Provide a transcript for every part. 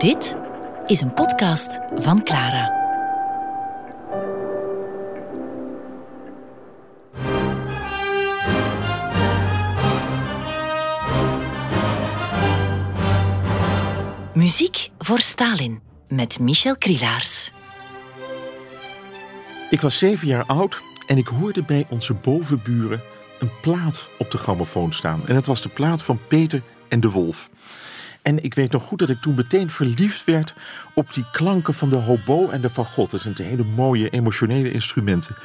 Dit is een podcast van Clara. Muziek voor Stalin met Michel Krielaars. Ik was zeven jaar oud en ik hoorde bij onze bovenburen een plaat op de grammofoon staan. En het was de plaat van Peter en de Wolf. En ik weet nog goed dat ik toen meteen verliefd werd op die klanken van de hobo en de fagot. Dat zijn hele mooie emotionele instrumenten.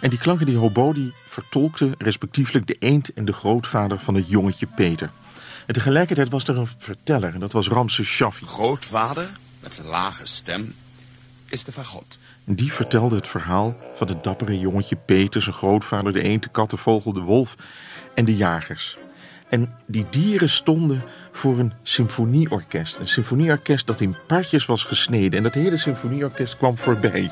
En die klanken, die hobo, die vertolkte respectievelijk de eend en de grootvader van het jongetje Peter. En tegelijkertijd was er een verteller en dat was Ramses Shaffi. Grootvader, met zijn lage stem, is de fagot. En die vertelde het verhaal van het dappere jongetje Peter, zijn grootvader, de eend, de kat, de vogel, de wolf en de jagers. En die dieren stonden voor een symfonieorkest. Een symfonieorkest dat in partjes was gesneden. En dat hele symfonieorkest kwam voorbij.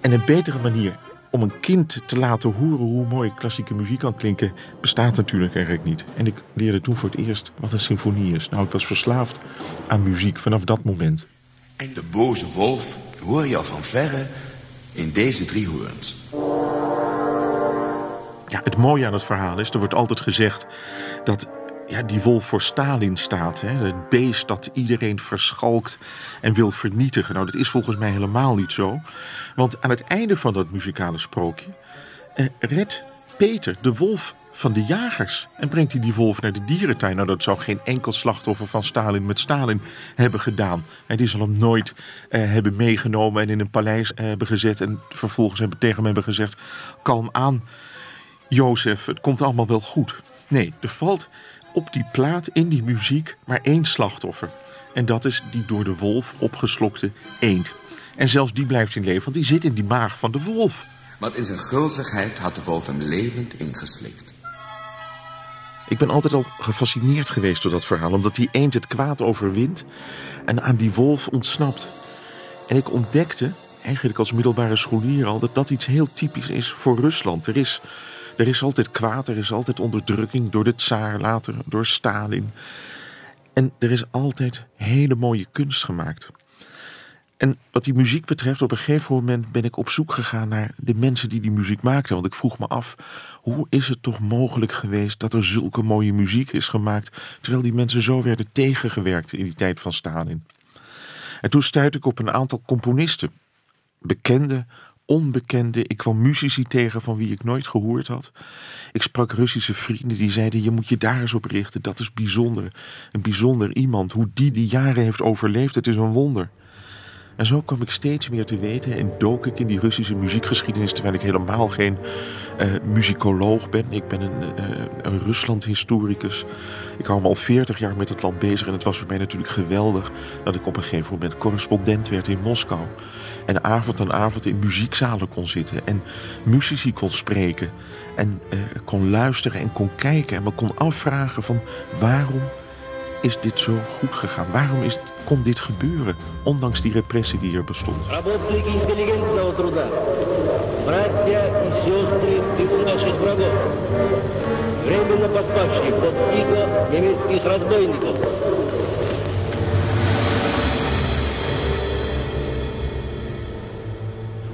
En een betere manier om een kind te laten horen hoe mooi klassieke muziek kan klinken, bestaat natuurlijk eigenlijk niet. En ik leerde toen voor het eerst wat een symfonie is. Nou, ik was verslaafd aan muziek vanaf dat moment. En de boze wolf hoor je al van verre in deze driehoorns. Ja, het mooie aan het verhaal is, er wordt altijd gezegd dat ja, die wolf voor Stalin staat. Hè? Het beest dat iedereen verschalkt en wil vernietigen. Nou, dat is volgens mij helemaal niet zo. Want aan het einde van dat muzikale sprookje eh, redt Peter de wolf van de jagers. En brengt hij die wolf naar de dierentuin. Nou, dat zou geen enkel slachtoffer van Stalin met Stalin hebben gedaan. En die zal hem nooit eh, hebben meegenomen en in een paleis eh, hebben gezet. En vervolgens hebben, tegen hem hebben gezegd: Kalm aan, Jozef, het komt allemaal wel goed. Nee, er valt op die plaat, in die muziek, maar één slachtoffer. En dat is die door de wolf opgeslokte eend. En zelfs die blijft in leven, want die zit in die maag van de wolf. Want in zijn gulzigheid had de wolf hem levend ingeslikt. Ik ben altijd al gefascineerd geweest door dat verhaal, omdat die eend het kwaad overwint en aan die wolf ontsnapt. En ik ontdekte, eigenlijk als middelbare scholier al, dat dat iets heel typisch is voor Rusland. Er is, er is altijd kwaad, er is altijd onderdrukking door de tsaar, later door Stalin. En er is altijd hele mooie kunst gemaakt. En wat die muziek betreft, op een gegeven moment ben ik op zoek gegaan naar de mensen die die muziek maakten. Want ik vroeg me af, hoe is het toch mogelijk geweest dat er zulke mooie muziek is gemaakt, terwijl die mensen zo werden tegengewerkt in die tijd van Stalin? En toen stuitte ik op een aantal componisten, bekende, onbekende. Ik kwam muzici tegen van wie ik nooit gehoord had. Ik sprak Russische vrienden die zeiden: Je moet je daar eens op richten. Dat is bijzonder. Een bijzonder iemand. Hoe die die jaren heeft overleefd, het is een wonder. En zo kwam ik steeds meer te weten en dook ik in die Russische muziekgeschiedenis, terwijl ik helemaal geen uh, muzikoloog ben. Ik ben een, uh, een Rusland-historicus. Ik hou me al 40 jaar met het land bezig en het was voor mij natuurlijk geweldig dat ik op een gegeven moment correspondent werd in Moskou. En avond aan avond in muziekzalen kon zitten en muzici kon spreken. En uh, kon luisteren en kon kijken en me kon afvragen van waarom is dit zo goed gegaan? Waarom is, kon dit gebeuren, ondanks die repressie die er bestond?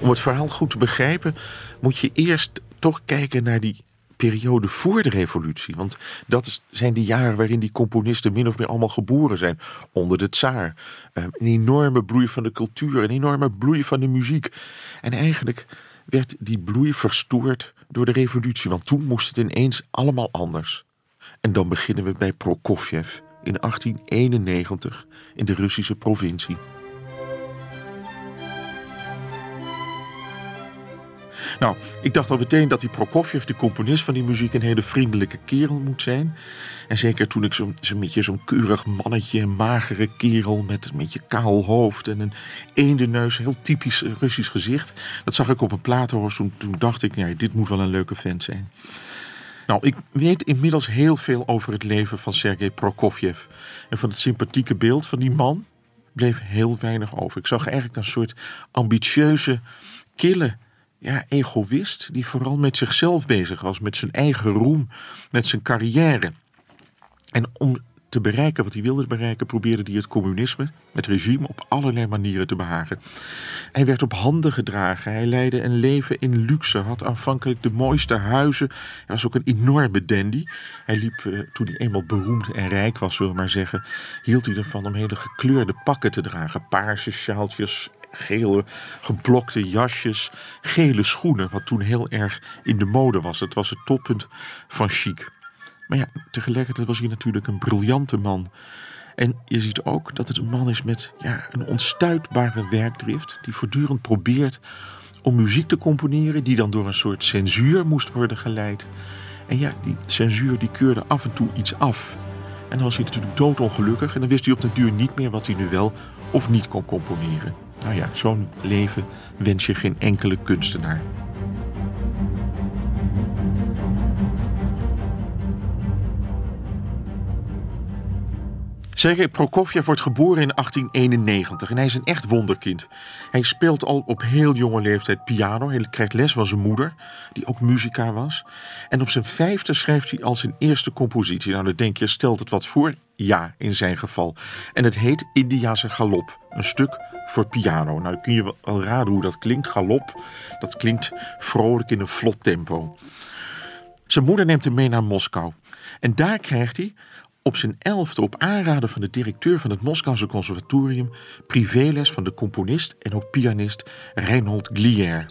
Om het verhaal goed te begrijpen, moet je eerst toch kijken naar die periode voor de revolutie. Want dat zijn de jaren waarin die componisten min of meer allemaal geboren zijn. Onder de tsaar. Ehm, een enorme bloei van de cultuur, een enorme bloei van de muziek. En eigenlijk werd die bloei verstoord door de revolutie. Want toen moest het ineens allemaal anders. En dan beginnen we bij Prokofjev in 1891 in de Russische provincie. Nou, ik dacht al meteen dat die Prokofjev, de componist van die muziek, een hele vriendelijke kerel moet zijn. En zeker toen ik zo'n zo beetje zo'n keurig mannetje, een magere kerel met een beetje kaal hoofd en een eendenneus, heel typisch Russisch gezicht. Dat zag ik op een platenhorst. Toen, dacht ik, ja, dit moet wel een leuke vent zijn. Nou, ik weet inmiddels heel veel over het leven van Sergei Prokofjev. En van het sympathieke beeld van die man bleef heel weinig over. Ik zag eigenlijk een soort ambitieuze, kille ja, egoïst die vooral met zichzelf bezig was, met zijn eigen roem, met zijn carrière. En om te bereiken wat hij wilde bereiken, probeerde hij het communisme, het regime, op allerlei manieren te behagen. Hij werd op handen gedragen, hij leidde een leven in luxe, had aanvankelijk de mooiste huizen. Hij was ook een enorme dandy. Hij liep, eh, toen hij eenmaal beroemd en rijk was, zullen we maar zeggen, hield hij ervan om hele gekleurde pakken te dragen. Paarse sjaaltjes, gele geblokte jasjes, gele schoenen, wat toen heel erg in de mode was. Het was het toppunt van chic. Maar ja, tegelijkertijd was hij natuurlijk een briljante man. En je ziet ook dat het een man is met ja, een onstuitbare werkdrift, die voortdurend probeert om muziek te componeren, die dan door een soort censuur moest worden geleid. En ja, die censuur die keurde af en toe iets af. En dan was hij natuurlijk doodongelukkig en dan wist hij op de duur niet meer wat hij nu wel of niet kon componeren. Nou ja, zo'n leven wens je geen enkele kunstenaar. Sergei Prokofjev wordt geboren in 1891 en hij is een echt wonderkind. Hij speelt al op heel jonge leeftijd piano. Hij krijgt les van zijn moeder, die ook muzikaar was. En op zijn vijfde schrijft hij al zijn eerste compositie. Nou, dan denk je, stelt het wat voor? Ja, in zijn geval. En het heet Indiase Galop, een stuk voor piano. Nou, dan kun je wel raden hoe dat klinkt. Galop, dat klinkt vrolijk in een vlot tempo. Zijn moeder neemt hem mee naar Moskou. En daar krijgt hij op zijn elfde op aanraden van de directeur van het Moskouse conservatorium privéles van de componist en ook pianist Reinhold Glier,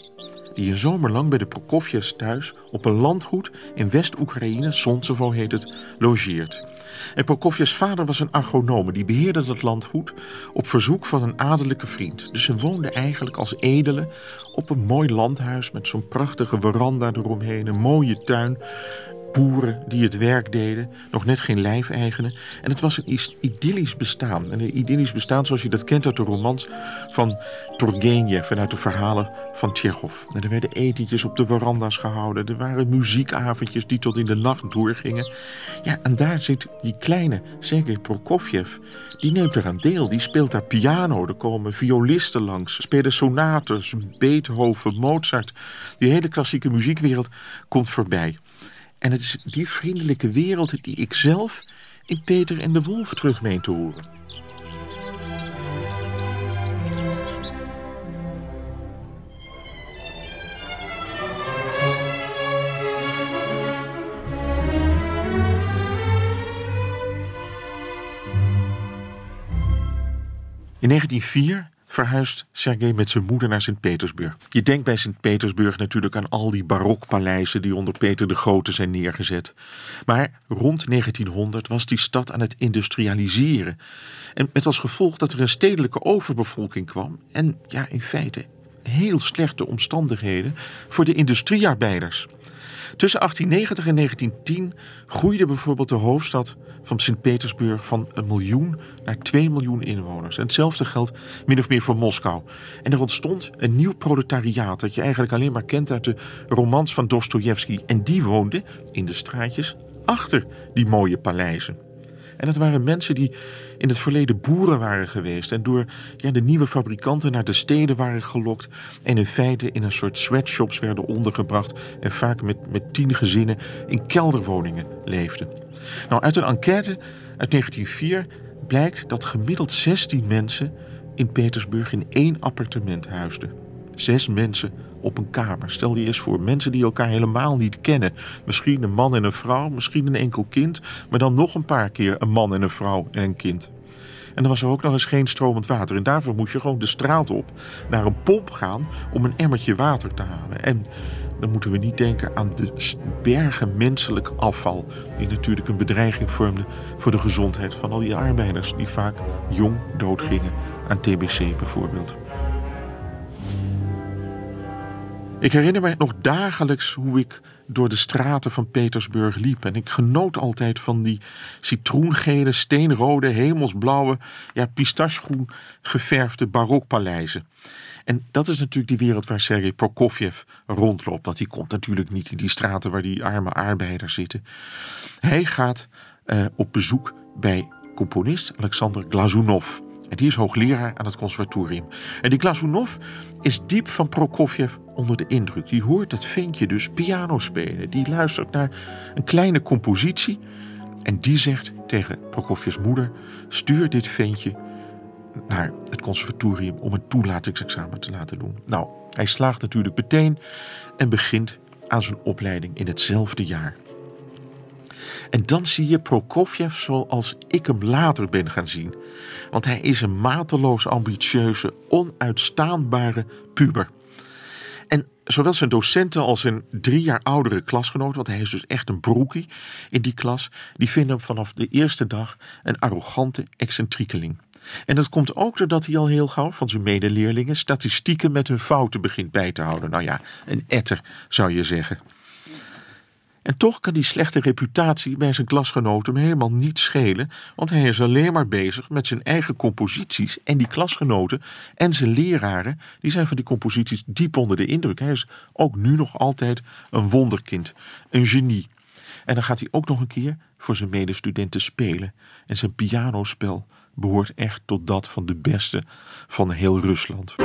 die een zomer lang bij de Prokofjevs thuis op een landgoed in West-Oekraïne, Sonsevo heet het, logeert. En Prokofjevs vader was een agronome die beheerde dat landgoed op verzoek van een adellijke vriend. Dus ze woonde eigenlijk als edele op een mooi landhuis met zo'n prachtige veranda eromheen, een mooie tuin boeren die het werk deden, nog net geen lijfeigenen. En het was een idyllisch bestaan. En een idyllisch bestaan zoals je dat kent uit de romans van Turgenev en uit de verhalen van Tsjechov. er werden etentjes op de veranda's gehouden. Er waren muziekavondjes die tot in de nacht doorgingen. Ja, en daar zit die kleine Sergei Prokofjev. Die neemt eraan deel. Die speelt daar piano. Er komen violisten langs. Spelen sonates, Beethoven, Mozart. Die hele klassieke muziekwereld komt voorbij. En het is die vriendelijke wereld die ik zelf in Peter en de Wolf terug meen te horen. In 1904 verhuist Sergei met zijn moeder naar Sint-Petersburg. Je denkt bij Sint-Petersburg natuurlijk aan al die barokpaleizen die onder Peter de Grote zijn neergezet. Maar rond 1900 was die stad aan het industrialiseren. En met als gevolg dat er een stedelijke overbevolking kwam en ja, in feite heel slechte omstandigheden voor de industriearbeiders. Tussen 1890 en 1910 groeide bijvoorbeeld de hoofdstad van Sint-Petersburg van een miljoen naar 2 miljoen inwoners. En hetzelfde geldt min of meer voor Moskou. En er ontstond een nieuw proletariaat dat je eigenlijk alleen maar kent uit de romans van Dostoevsky. En die woonde in de straatjes achter die mooie paleizen. En het waren mensen die in het verleden boeren waren geweest en door ja, de nieuwe fabrikanten naar de steden waren gelokt en in feite in een soort sweatshops werden ondergebracht en vaak met, met tien gezinnen in kelderwoningen leefden. Nou, uit een enquête uit 1904 blijkt dat gemiddeld 16 mensen in Petersburg in één appartement huisden. Zes mensen op een kamer. Stel je eens voor, mensen die elkaar helemaal niet kennen. Misschien een man en een vrouw, misschien een enkel kind, maar dan nog een paar keer een man en een vrouw en een kind. En dan was er ook nog eens geen stromend water. En daarvoor moest je gewoon de straat op naar een pomp gaan om een emmertje water te halen. En dan moeten we niet denken aan de bergen menselijk afval, die natuurlijk een bedreiging vormden voor de gezondheid van al die arbeiders die vaak jong doodgingen aan TBC bijvoorbeeld. Ik herinner mij nog dagelijks hoe ik door de straten van Petersburg liep. En ik genoot altijd van die citroengele, steenrode, hemelsblauwe, ja, pistachegroen geverfde barokpaleizen. En dat is natuurlijk die wereld waar Sergei Prokofjev rondloopt. Want die komt natuurlijk niet in die straten waar die arme arbeiders zitten. Hij gaat uh, op bezoek bij componist Alexander Glazunov. En die is hoogleraar aan het conservatorium. En die Glazunov is diep van Prokofjev onder de indruk. Die hoort het ventje dus piano spelen. Die luistert naar een kleine compositie. En die zegt tegen Prokofjevs moeder: stuur dit ventje naar het conservatorium om een toelatingsexamen te laten doen. Nou, hij slaagt natuurlijk meteen en begint aan zijn opleiding in hetzelfde jaar. En dan zie je Prokofjev zoals ik hem later ben gaan zien. Want hij is een mateloos ambitieuze, onuitstaanbare puber. En zowel zijn docenten als zijn drie jaar oudere klasgenoot, want hij is dus echt een broekie in die klas, die vinden hem vanaf de eerste dag een arrogante excentriekeling. En dat komt ook doordat hij al heel gauw van zijn medeleerlingen statistieken met hun fouten begint bij te houden. Nou ja, een etter zou je zeggen. En toch kan die slechte reputatie bij zijn klasgenoten hem helemaal niet schelen, want hij is alleen maar bezig met zijn eigen composities. En die klasgenoten en zijn leraren, die zijn van die composities diep onder de indruk. Hij is ook nu nog altijd een wonderkind, een genie. En dan gaat hij ook nog een keer voor zijn medestudenten spelen. En zijn pianospel behoort echt tot dat van de beste van heel Rusland.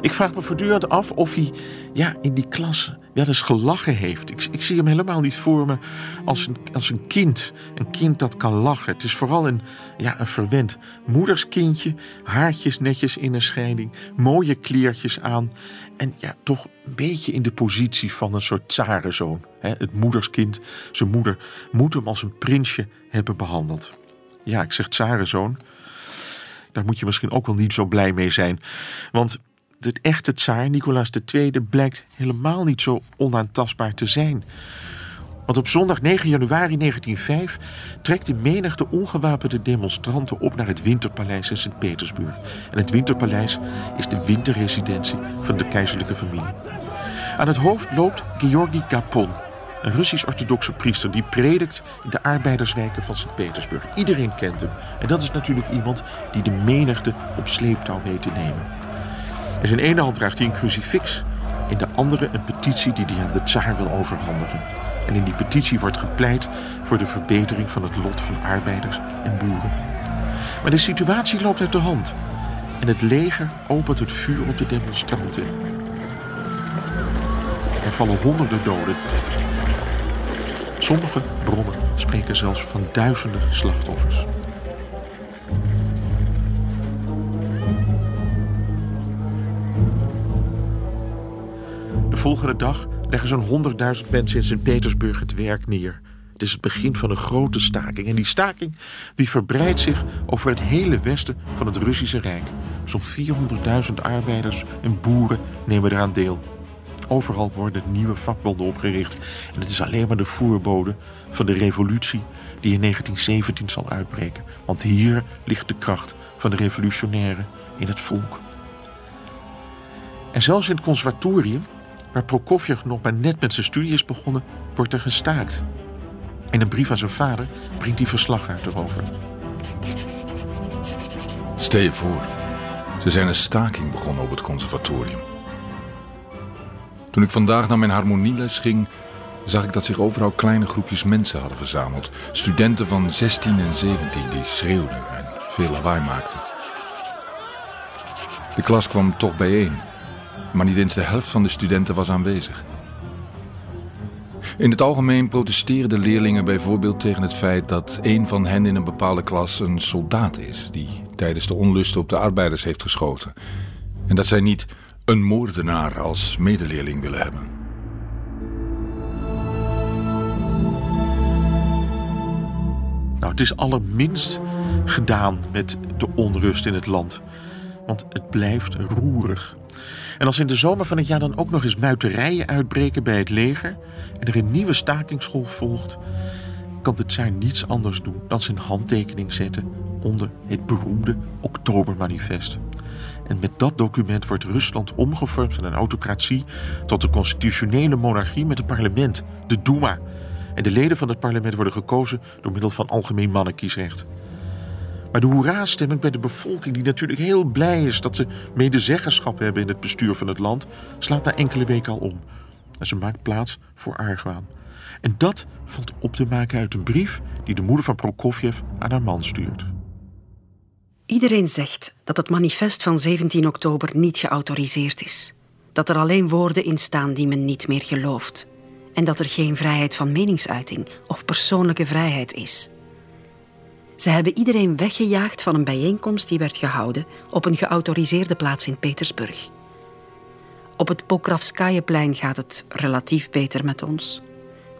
Ik vraag me voortdurend af of hij ja, in die klas wel eens gelachen heeft. Ik, ik, zie hem helemaal niet voor me als een, als een kind. Een kind dat kan lachen. Het is vooral een, ja, een verwend moederskindje. Haartjes netjes in een scheiding. Mooie kleertjes aan. En ja, toch een beetje in de positie van een soort tsarenzoon. Het moederskind, zijn moeder, moet hem als een prinsje hebben behandeld. Ja, ik zeg tsarenzoon. Daar moet je misschien ook wel niet zo blij mee zijn. Want de echte tsaar, Nicolaas II, blijkt helemaal niet zo onaantastbaar te zijn. Want op zondag 9 januari 1905 trekt de menigte ongewapende demonstranten op naar het Winterpaleis in Sint-Petersburg. En het Winterpaleis is de winterresidentie van de keizerlijke familie. Aan het hoofd loopt Georgi Gapon, een Russisch-orthodoxe priester die predikt in de arbeiderswijken van Sint-Petersburg. Iedereen kent hem. En dat is natuurlijk iemand die de menigte op sleeptouw weet te nemen. In zijn ene hand draagt hij een crucifix, in de andere een petitie die hij aan de tsaar wil overhandigen. En in die petitie wordt gepleit voor de verbetering van het lot van arbeiders en boeren. Maar de situatie loopt uit de hand. En het leger opent het vuur op de demonstranten. Er vallen honderden doden. Sommige bronnen spreken zelfs van duizenden slachtoffers. Volgende dag leggen zo'n 100.000 mensen in Sint-Petersburg het werk neer. Het is het begin van een grote staking. En die staking die verbreidt zich over het hele westen van het Russische Rijk. Zo'n 400.000 arbeiders en boeren nemen eraan deel. Overal worden nieuwe vakbonden opgericht. En het is alleen maar de voorbode van de revolutie die in 1917 zal uitbreken. Want hier ligt de kracht van de revolutionairen in het volk. En zelfs in het conservatorium waar Prokofjev nog maar net met zijn studie is begonnen, wordt er gestaakt. In een brief aan zijn vader brengt hij verslag uit erover. Stel je voor, ze zijn een staking begonnen op het conservatorium. Toen ik vandaag naar mijn harmonieles ging, zag ik dat zich overal kleine groepjes mensen hadden verzameld. Studenten van 16 en 17 die schreeuwden en veel lawaai maakten. De klas kwam toch bijeen maar niet eens de helft van de studenten was aanwezig. In het algemeen protesteren de leerlingen bijvoorbeeld tegen het feit dat een van hen in een bepaalde klas een soldaat is die tijdens de onlusten op de arbeiders heeft geschoten. En dat zij niet een moordenaar als medeleerling willen hebben. Nou, het is allerminst gedaan met de onrust in het land. Want het blijft roerig. En als in de zomer van het jaar dan ook nog eens muiterijen uitbreken bij het leger en er een nieuwe stakingsgolf volgt, kan de tsaar niets anders doen dan zijn handtekening zetten onder het beroemde Oktobermanifest. En met dat document wordt Rusland omgevormd van een autocratie tot een constitutionele monarchie met een parlement, de Duma. En de leden van het parlement worden gekozen door middel van algemeen mannenkiesrecht. Maar de hoera-stemming bij de bevolking, die natuurlijk heel blij is dat ze medezeggenschap hebben in het bestuur van het land, slaat na enkele weken al om. En ze maakt plaats voor argwaan. En dat valt op te maken uit een brief die de moeder van Prokofjev aan haar man stuurt. Iedereen zegt dat het manifest van 17 oktober niet geautoriseerd is. Dat er alleen woorden in staan die men niet meer gelooft. En dat er geen vrijheid van meningsuiting of persoonlijke vrijheid is. Ze hebben iedereen weggejaagd van een bijeenkomst die werd gehouden op een geautoriseerde plaats in Petersburg. Op het Pokrovskayeplein gaat het relatief beter met ons.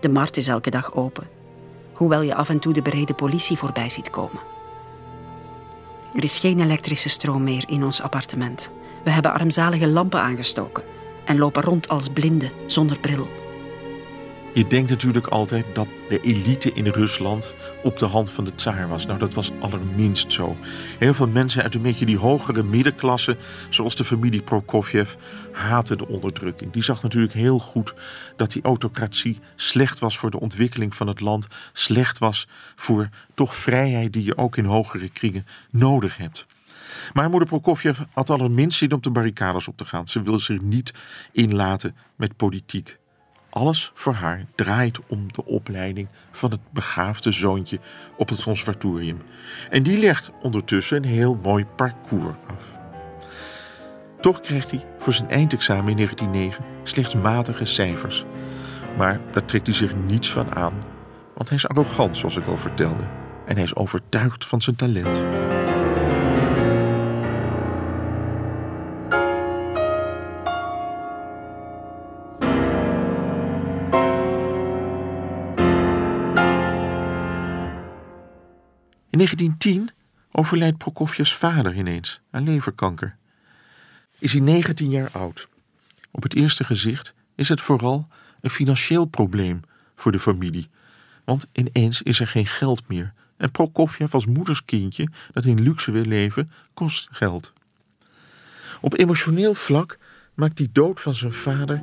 De markt is elke dag open, hoewel je af en toe de bereden politie voorbij ziet komen. Er is geen elektrische stroom meer in ons appartement. We hebben armzalige lampen aangestoken en lopen rond als blinden zonder bril. Je denkt natuurlijk altijd dat de elite in Rusland op de hand van de tsaar was. Nou, dat was allerminst zo. Heel veel mensen uit een beetje die hogere middenklasse, zoals de familie Prokofjev, haten de onderdrukking. Die zag natuurlijk heel goed dat die autocratie slecht was voor de ontwikkeling van het land, slecht was voor toch vrijheid die je ook in hogere kringen nodig hebt. Maar moeder Prokofjev had allerminst zin om de barricades op te gaan. Ze wilde zich niet inlaten met politiek. Alles voor haar draait om de opleiding van het begaafde zoontje op het conservatorium. En die legt ondertussen een heel mooi parcours af. Toch krijgt hij voor zijn eindexamen in 1909 slechts matige cijfers. Maar daar trekt hij zich niets van aan, want hij is arrogant, zoals ik al vertelde. En hij is overtuigd van zijn talent. In 1910 overlijdt Prokofjevs vader ineens aan leverkanker. Is hij 19 jaar oud. Op het eerste gezicht is het vooral een financieel probleem voor de familie. Want ineens is er geen geld meer. En Prokofjev als moederskindje dat in luxe wil leven, kost geld. Op emotioneel vlak maakt die dood van zijn vader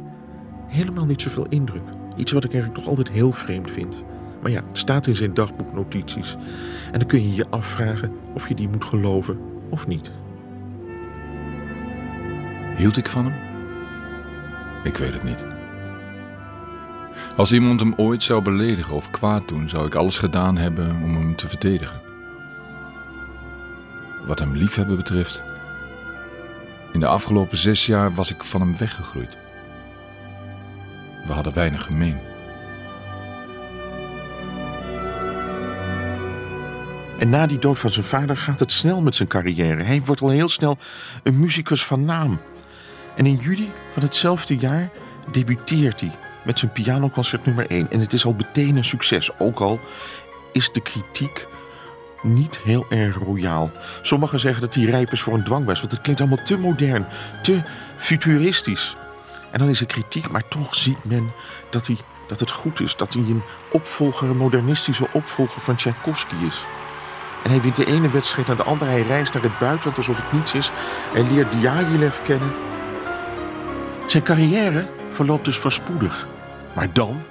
helemaal niet zoveel indruk. Iets wat ik eigenlijk nog altijd heel vreemd vind. Maar ja, het staat in zijn dagboeknotities. En dan kun je je afvragen of je die moet geloven of niet. Hield ik van hem? Ik weet het niet. Als iemand hem ooit zou beledigen of kwaad doen, zou ik alles gedaan hebben om hem te verdedigen. Wat hem liefhebben betreft, in de afgelopen zes jaar was ik van hem weggegroeid. We hadden weinig gemeen. En na die dood van zijn vader gaat het snel met zijn carrière. Hij wordt al heel snel een muzikus van naam. En in juli van hetzelfde jaar debuteert hij met zijn pianoconcert nummer 1. En het is al meteen een succes, ook al is de kritiek niet heel erg royaal. Sommigen zeggen dat hij rijp is voor een dwangbest, want het klinkt allemaal te modern, te futuristisch. En dan is er kritiek, maar toch ziet men dat, hij, dat het goed is, dat hij een opvolger, een modernistische opvolger van Tchaikovsky is. En hij wint de ene wedstrijd naar de andere. Hij reist naar het buitenland alsof het niets is. Hij leert Diaghilev kennen. Zijn carrière verloopt dus voorspoedig. Maar dan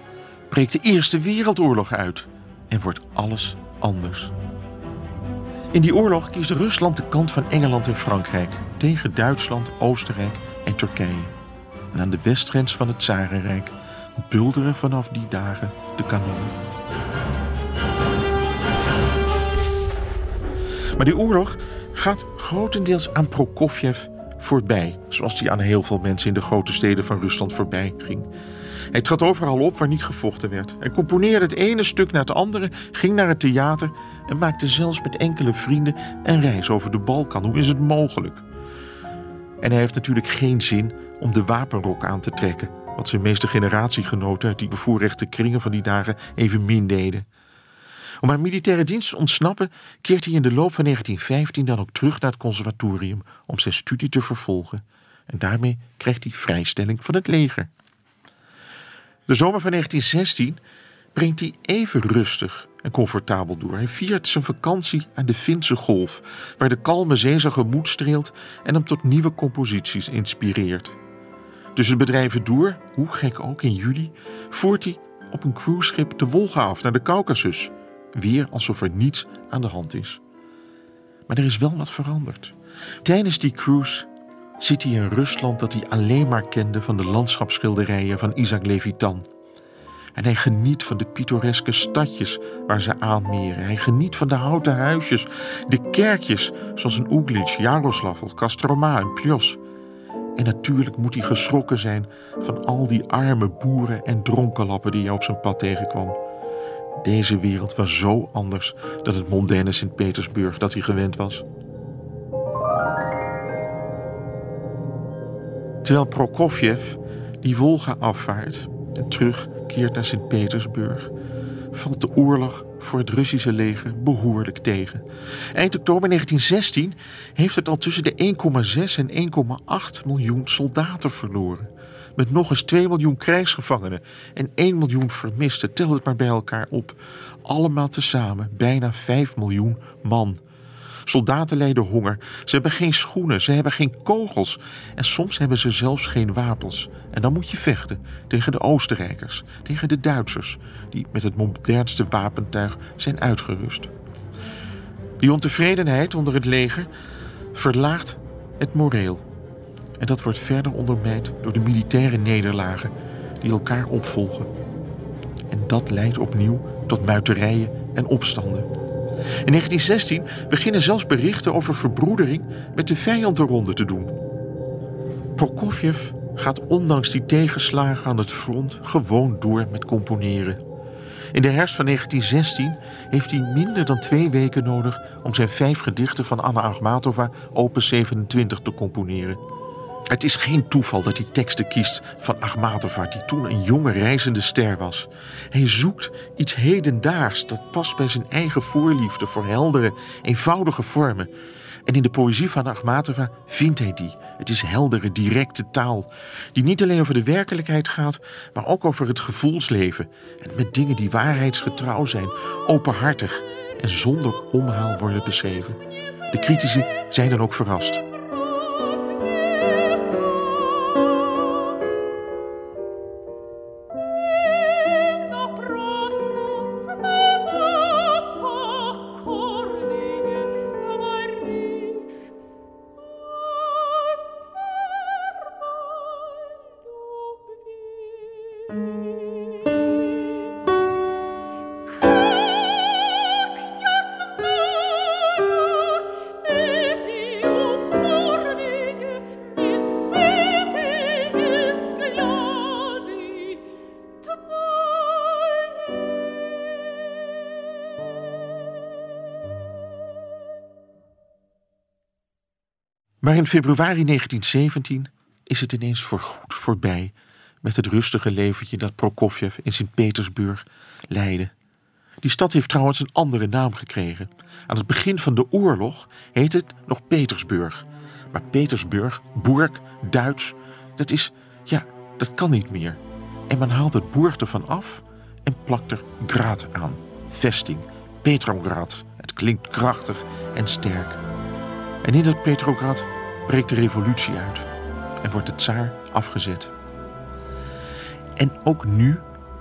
breekt de Eerste Wereldoorlog uit en wordt alles anders. In die oorlog kiest Rusland de kant van Engeland en Frankrijk tegen Duitsland, Oostenrijk en Turkije. En aan de westgrens van het Tsarenrijk bulderen vanaf die dagen de kanonnen. Maar die oorlog gaat grotendeels aan Prokofjev voorbij, zoals die aan heel veel mensen in de grote steden van Rusland voorbij ging. Hij trad overal op waar niet gevochten werd. Hij componeerde het ene stuk na het andere, ging naar het theater en maakte zelfs met enkele vrienden een reis over de Balkan. Hoe is het mogelijk? En hij heeft natuurlijk geen zin om de wapenrok aan te trekken, wat zijn meeste generatiegenoten uit die bevoorrechte kringen van die dagen even min deden. Om aan militaire dienst te ontsnappen, keert hij in de loop van 1915 dan ook terug naar het conservatorium om zijn studie te vervolgen. En daarmee krijgt hij vrijstelling van het leger. De zomer van 1916 brengt hij even rustig en comfortabel door. Hij viert zijn vakantie aan de Finse golf, waar de kalme zee zijn gemoed streelt en hem tot nieuwe composities inspireert. Dus het bedrijven door, hoe gek ook in juli, voert hij op een cruiseschip de Wolga af naar de Caucasus. Weer alsof er niets aan de hand is. Maar er is wel wat veranderd. Tijdens die cruise zit hij in Rusland dat hij alleen maar kende van de landschapsschilderijen van Isaac Levitan. En hij geniet van de pittoreske stadjes waar ze aanmeren. Hij geniet van de houten huisjes, de kerkjes zoals in Uglitsch, Jaroslavl, Kastroma en Pljos. En natuurlijk moet hij geschrokken zijn van al die arme boeren en dronkenlappen die hij op zijn pad tegenkwam. Deze wereld was zo anders dan het mondaine Sint-Petersburg dat hij gewend was. Terwijl Prokofjev die Wolga afvaart en terugkeert naar Sint-Petersburg, valt de oorlog voor het Russische leger behoorlijk tegen. Eind oktober 1916 heeft het al tussen de 1,6 en 1,8 miljoen soldaten verloren. Met nog eens 2 miljoen krijgsgevangenen en 1 miljoen vermisten. Tel het maar bij elkaar op. Allemaal tezamen bijna 5 miljoen man. Soldaten lijden honger. Ze hebben geen schoenen, ze hebben geen kogels. En soms hebben ze zelfs geen wapens. En dan moet je vechten tegen de Oostenrijkers, tegen de Duitsers, die met het modernste wapentuig zijn uitgerust. Die ontevredenheid onder het leger verlaagt het moreel. En dat wordt verder ondermijnd door de militaire nederlagen die elkaar opvolgen. En dat leidt opnieuw tot muiterijen en opstanden. In 1916 beginnen zelfs berichten over verbroedering met de vijand de ronde te doen. Prokofjev gaat ondanks die tegenslagen aan het front gewoon door met componeren. In de herfst van 1916 heeft hij minder dan twee weken nodig om zijn vijf gedichten van Anna Akhmatova, opus 27, te componeren. Het is geen toeval dat hij teksten kiest van Akhmatova, die toen een jonge reizende ster was. Hij zoekt iets hedendaags dat past bij zijn eigen voorliefde voor heldere, eenvoudige vormen. En in de poëzie van Akhmatova vindt hij die. Het is heldere, directe taal, die niet alleen over de werkelijkheid gaat, maar ook over het gevoelsleven. En met dingen die waarheidsgetrouw zijn, openhartig en zonder omhaal worden beschreven. De critici zijn dan ook verrast. Maar in februari 1917 is het ineens voorgoed voorbij met het rustige leventje dat Prokofjev in Sint-Petersburg leidde. Die stad heeft trouwens een andere naam gekregen. Aan het begin van de oorlog heet het nog Petersburg. Maar Petersburg, Burg, Duits, dat is, ja, dat kan niet meer. En men haalt het Burg ervan af en plakt er Grad aan. Vesting, Petrograd. Het klinkt krachtig en sterk. En in dat Petrograd breekt de revolutie uit en wordt de tsaar afgezet. En ook nu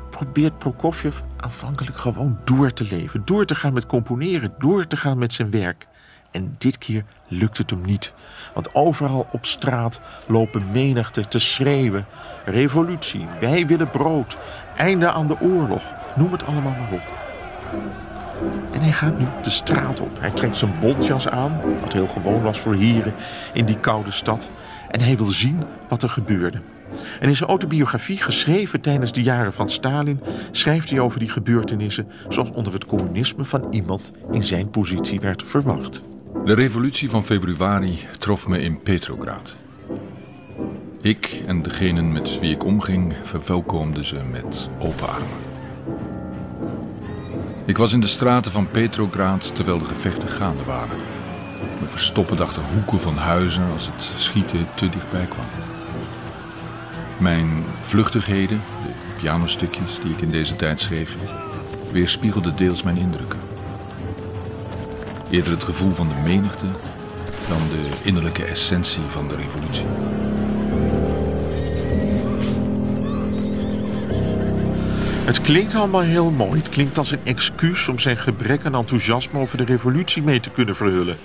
probeert Prokofjev aanvankelijk gewoon door te leven, door te gaan met componeren, door te gaan met zijn werk. En dit keer lukt het hem niet. Want overal op straat lopen menigte te schreeuwen: revolutie, wij willen brood, einde aan de oorlog, noem het allemaal maar op. En hij gaat nu de straat op. Hij trekt zijn bontjas aan, wat heel gewoon was voor heren in die koude stad. En hij wil zien wat er gebeurde. En in zijn autobiografie, geschreven tijdens de jaren van Stalin, schrijft hij over die gebeurtenissen zoals onder het communisme van iemand in zijn positie werd verwacht. De revolutie van februari trof me in Petrograd. Ik en degenen met wie ik omging verwelkomden ze met open armen. Ik was in de straten van Petrograd terwijl de gevechten gaande waren. Me verstoppen achter hoeken van huizen als het schieten te dichtbij kwam. Mijn vluchtigheden, de pianostukjes die ik in deze tijd schreef, weerspiegelden deels mijn indrukken. Eerder het gevoel van de menigte dan de innerlijke essentie van de revolutie. Het klinkt allemaal heel mooi. Het klinkt als een excuus om zijn gebrek aan enthousiasme over de revolutie mee te kunnen verhullen.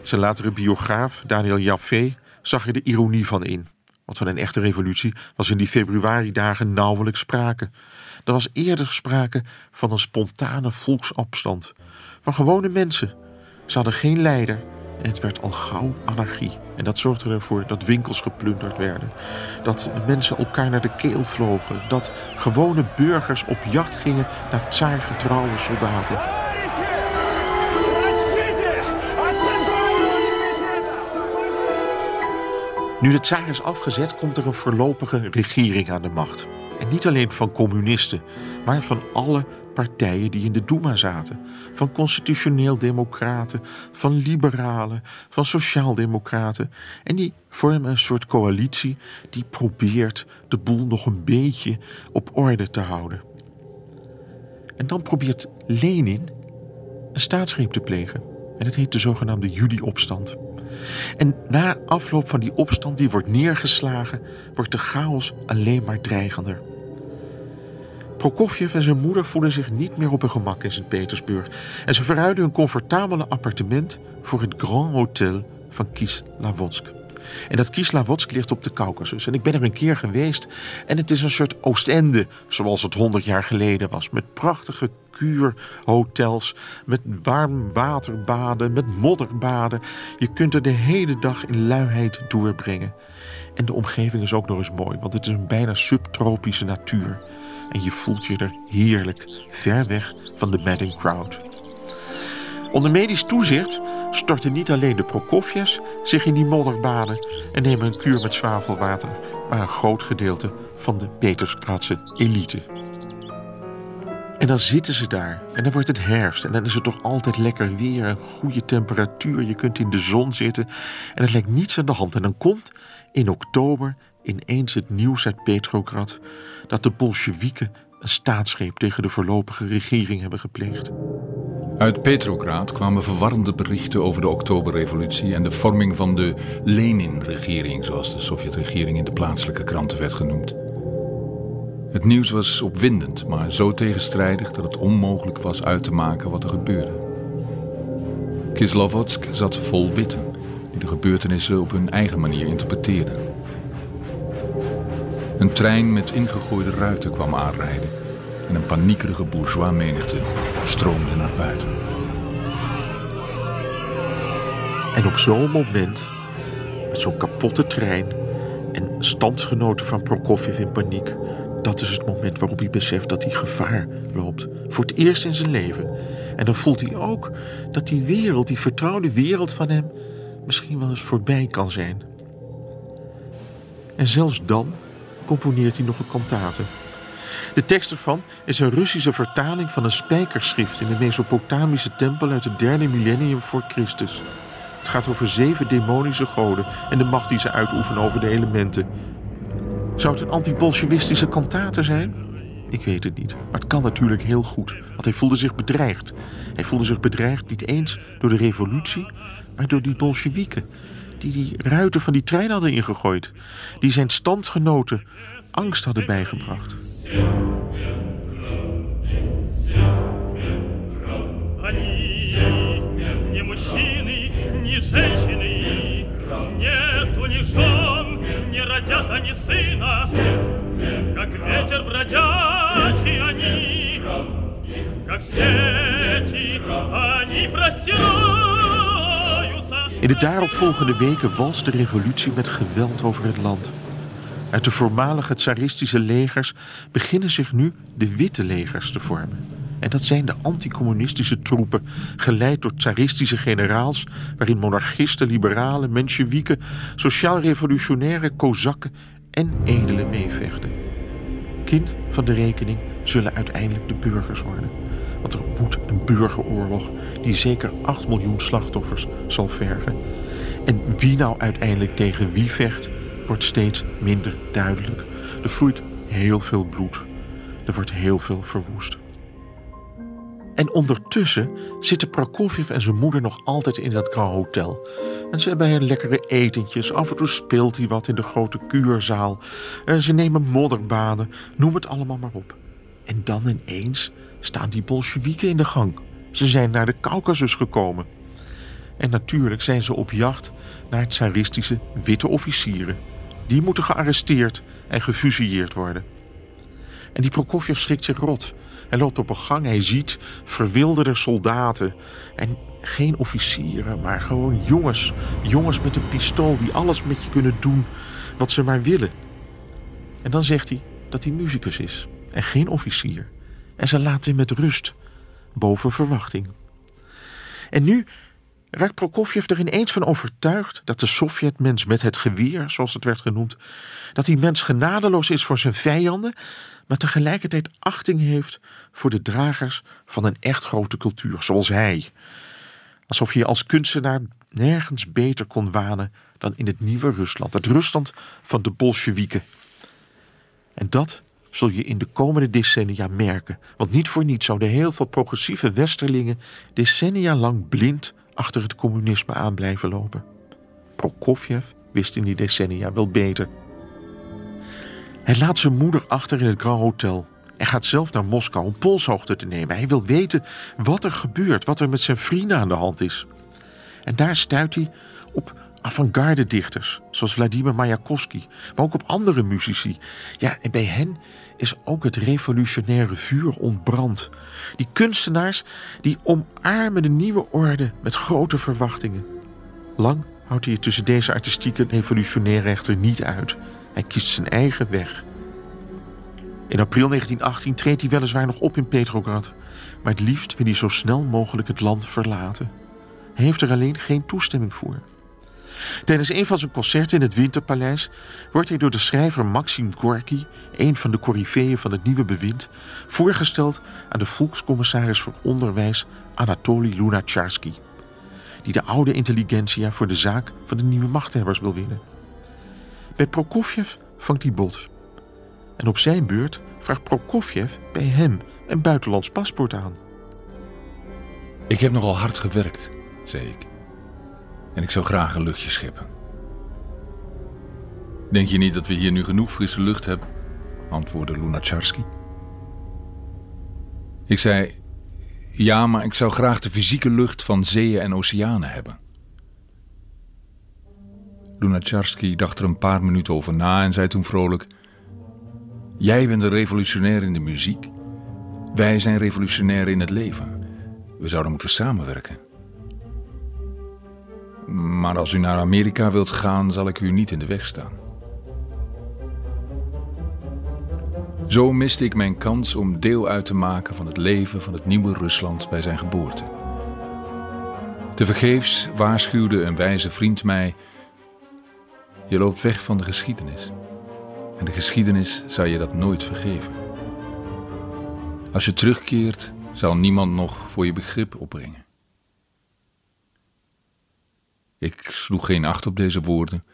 Zijn latere biograaf, Daniel Jaffé, zag er de ironie van in. Want van een echte revolutie was in die februari-dagen nauwelijks sprake. Er was eerder sprake van een spontane volksopstand. Van gewone mensen. Ze hadden geen leider en het werd al gauw anarchie. En dat zorgde ervoor dat winkels geplunderd werden. Dat mensen elkaar naar de keel vlogen. Dat gewone burgers op jacht gingen naar tsaargetrouwe soldaten. Nu de tsaar is afgezet, komt er een voorlopige regering aan de macht. En niet alleen van communisten, maar van alle partijen die in de Duma zaten. Van constitutioneel democraten, van liberalen, van sociaaldemocraten. En die vormen een soort coalitie die probeert de boel nog een beetje op orde te houden. En dan probeert Lenin een staatsgreep te plegen. En het heet de zogenaamde juli-opstand. En na afloop van die opstand die wordt neergeslagen, wordt de chaos alleen maar dreigender. Prokofjev en zijn moeder voelen zich niet meer op hun gemak in Sint-Petersburg. En ze verruilen hun comfortabele appartement voor het Grand Hotel van Kislavotsk. En dat Kislavotsk ligt op de Caucasus. En ik ben er een keer geweest. En het is een soort Oostende, zoals het honderd jaar geleden was. Met prachtige kuurhotels, met warm waterbaden, met modderbaden. Je kunt er de hele dag in luiheid doorbrengen. En de omgeving is ook nog eens mooi, want het is een bijna subtropische natuur. En je voelt je er heerlijk, ver weg van de madding crowd. Onder medisch toezicht storten niet alleen de Prokofjes zich in die modderbaden en nemen een kuur met zwavelwater, maar een groot gedeelte van de Peterskratse elite. En dan zitten ze daar en dan wordt het herfst en dan is het toch altijd lekker weer, een goede temperatuur, je kunt in de zon zitten en er lijkt niets aan de hand. En dan komt in oktober ineens het nieuws uit Petrograd dat de Bolsjewieken een staatsgreep tegen de voorlopige regering hebben gepleegd. Uit Petrograd kwamen verwarrende berichten over de Oktoberrevolutie en de vorming van de Lenin-regering, zoals de Sovjetregering in de plaatselijke kranten werd genoemd. Het nieuws was opwindend, maar zo tegenstrijdig dat het onmogelijk was uit te maken wat er gebeurde. Kislovodsk zat vol witten, die de gebeurtenissen op hun eigen manier interpreteerden. Een trein met ingegooide ruiten kwam aanrijden en een paniekerige bourgeois-menigte stroomde naar buiten. En op zo'n moment, met zo'n kapotte trein en standsgenoten van Prokofjev in paniek, dat is het moment waarop hij beseft dat hij gevaar loopt. Voor het eerst in zijn leven. En dan voelt hij ook dat die wereld, die vertrouwde wereld van hem, misschien wel eens voorbij kan zijn. En zelfs dan componeert hij nog een kantate. De tekst ervan is een Russische vertaling van een spijkerschrift in de Mesopotamische tempel uit het derde millennium voor Christus. Het gaat over zeven demonische goden en de macht die ze uitoefenen over de elementen. Zou het een anti-bolsjewistische kantate zijn? Ik weet het niet, maar het kan natuurlijk heel goed, want hij voelde zich bedreigd. Hij voelde zich bedreigd niet eens door de revolutie, maar door die bolsjewieken die die ruiten van die trein hadden ingegooid. Die zijn standgenoten angst hadden bijgebracht. Как сети, они in de daaropvolgende weken walst de revolutie met geweld over het land. Uit de voormalige tsaristische legers beginnen zich nu de witte legers te vormen. En dat zijn de anticommunistische troepen, geleid door tsaristische generaals, waarin monarchisten, liberalen, mensjewieken, sociaal-revolutionaire kozakken en edelen meevechten. Kind van de rekening zullen uiteindelijk de burgers worden. Want er woedt een burgeroorlog die zeker 8 miljoen slachtoffers zal vergen. En wie nou uiteindelijk tegen wie vecht, wordt steeds minder duidelijk. Er vloeit heel veel bloed. Er wordt heel veel verwoest. En ondertussen zitten Prokofjev en zijn moeder nog altijd in dat Grand Hotel. En ze hebben lekkere etentjes. Af en toe speelt hij wat in de grote kuurzaal. En ze nemen modderbaden. Noem het allemaal maar op. En dan ineens staan die Bolsjewieken in de gang. Ze zijn naar de Caucasus gekomen. En natuurlijk zijn ze op jacht naar tsaristische witte officieren. die moeten gearresteerd en gefusilleerd worden. En die Prokofjev schrikt zich rot. Hij loopt op een gang, hij ziet verwilderde soldaten. En geen officieren, maar gewoon jongens. Jongens met een pistool die alles met je kunnen doen wat ze maar willen. En dan zegt hij dat hij muzikus is en geen officier. En ze laten hem met rust, boven verwachting. En nu raakt Prokofjev er ineens van overtuigd dat de Sovjetmens met het geweer, zoals het werd genoemd, dat die mens genadeloos is voor zijn vijanden, maar tegelijkertijd achting heeft voor de dragers van een echt grote cultuur, zoals hij. Alsof je als kunstenaar nergens beter kon wanen dan in het nieuwe Rusland, het Rusland van de Bolsjewieken. En dat zul je in de komende decennia merken, want niet voor niets zouden heel veel progressieve westerlingen decennia lang blind achter het communisme aan blijven lopen. Prokofjev wist in die decennia wel beter. Hij laat zijn moeder achter in het Grand Hotel en gaat zelf naar Moskou om polshoogte te nemen. Hij wil weten wat er gebeurt, wat er met zijn vrienden aan de hand is. En daar stuit hij op avant-garde dichters, zoals Vladimir Mayakovsky, maar ook op andere muzici. Ja, en bij hen is ook het revolutionaire vuur ontbrand. Die kunstenaars die omarmen de nieuwe orde met grote verwachtingen. Lang houdt hij het tussen deze artistieke revolutionaire echter niet uit. Hij kiest zijn eigen weg. In april 1918 treedt hij weliswaar nog op in Petrograd, maar het liefst wil hij zo snel mogelijk het land verlaten. Hij heeft er alleen geen toestemming voor. Tijdens een van zijn concerten in het Winterpaleis wordt hij door de schrijver Maxim Gorky, een van de coryfeeën van het nieuwe bewind, voorgesteld aan de volkscommissaris voor onderwijs Anatoly Lunacharsky, die de oude intelligentsia voor de zaak van de nieuwe machthebbers wil winnen. Bij Prokofjev vangt hij bot. En op zijn beurt vraagt Prokofjev bij hem een buitenlands paspoort aan. Ik heb nogal hard gewerkt, zei ik. En ik zou graag een luchtje scheppen. Denk je niet dat we hier nu genoeg frisse lucht hebben? antwoordde Lunacharsky. Ik zei: Ja, maar ik zou graag de fysieke lucht van zeeën en oceanen hebben. Lunacharsky dacht er een paar minuten over na en zei toen vrolijk: Jij bent een revolutionair in de muziek. Wij zijn revolutionair in het leven. We zouden moeten samenwerken. Maar als u naar Amerika wilt gaan, zal ik u niet in de weg staan. Zo miste ik mijn kans om deel uit te maken van het leven van het nieuwe Rusland bij zijn geboorte. Tevergeefs waarschuwde een wijze vriend mij: Je loopt weg van de geschiedenis. En de geschiedenis zal je dat nooit vergeven. Als je terugkeert, zal niemand nog voor je begrip opbrengen. Ik sloeg geen acht op deze woorden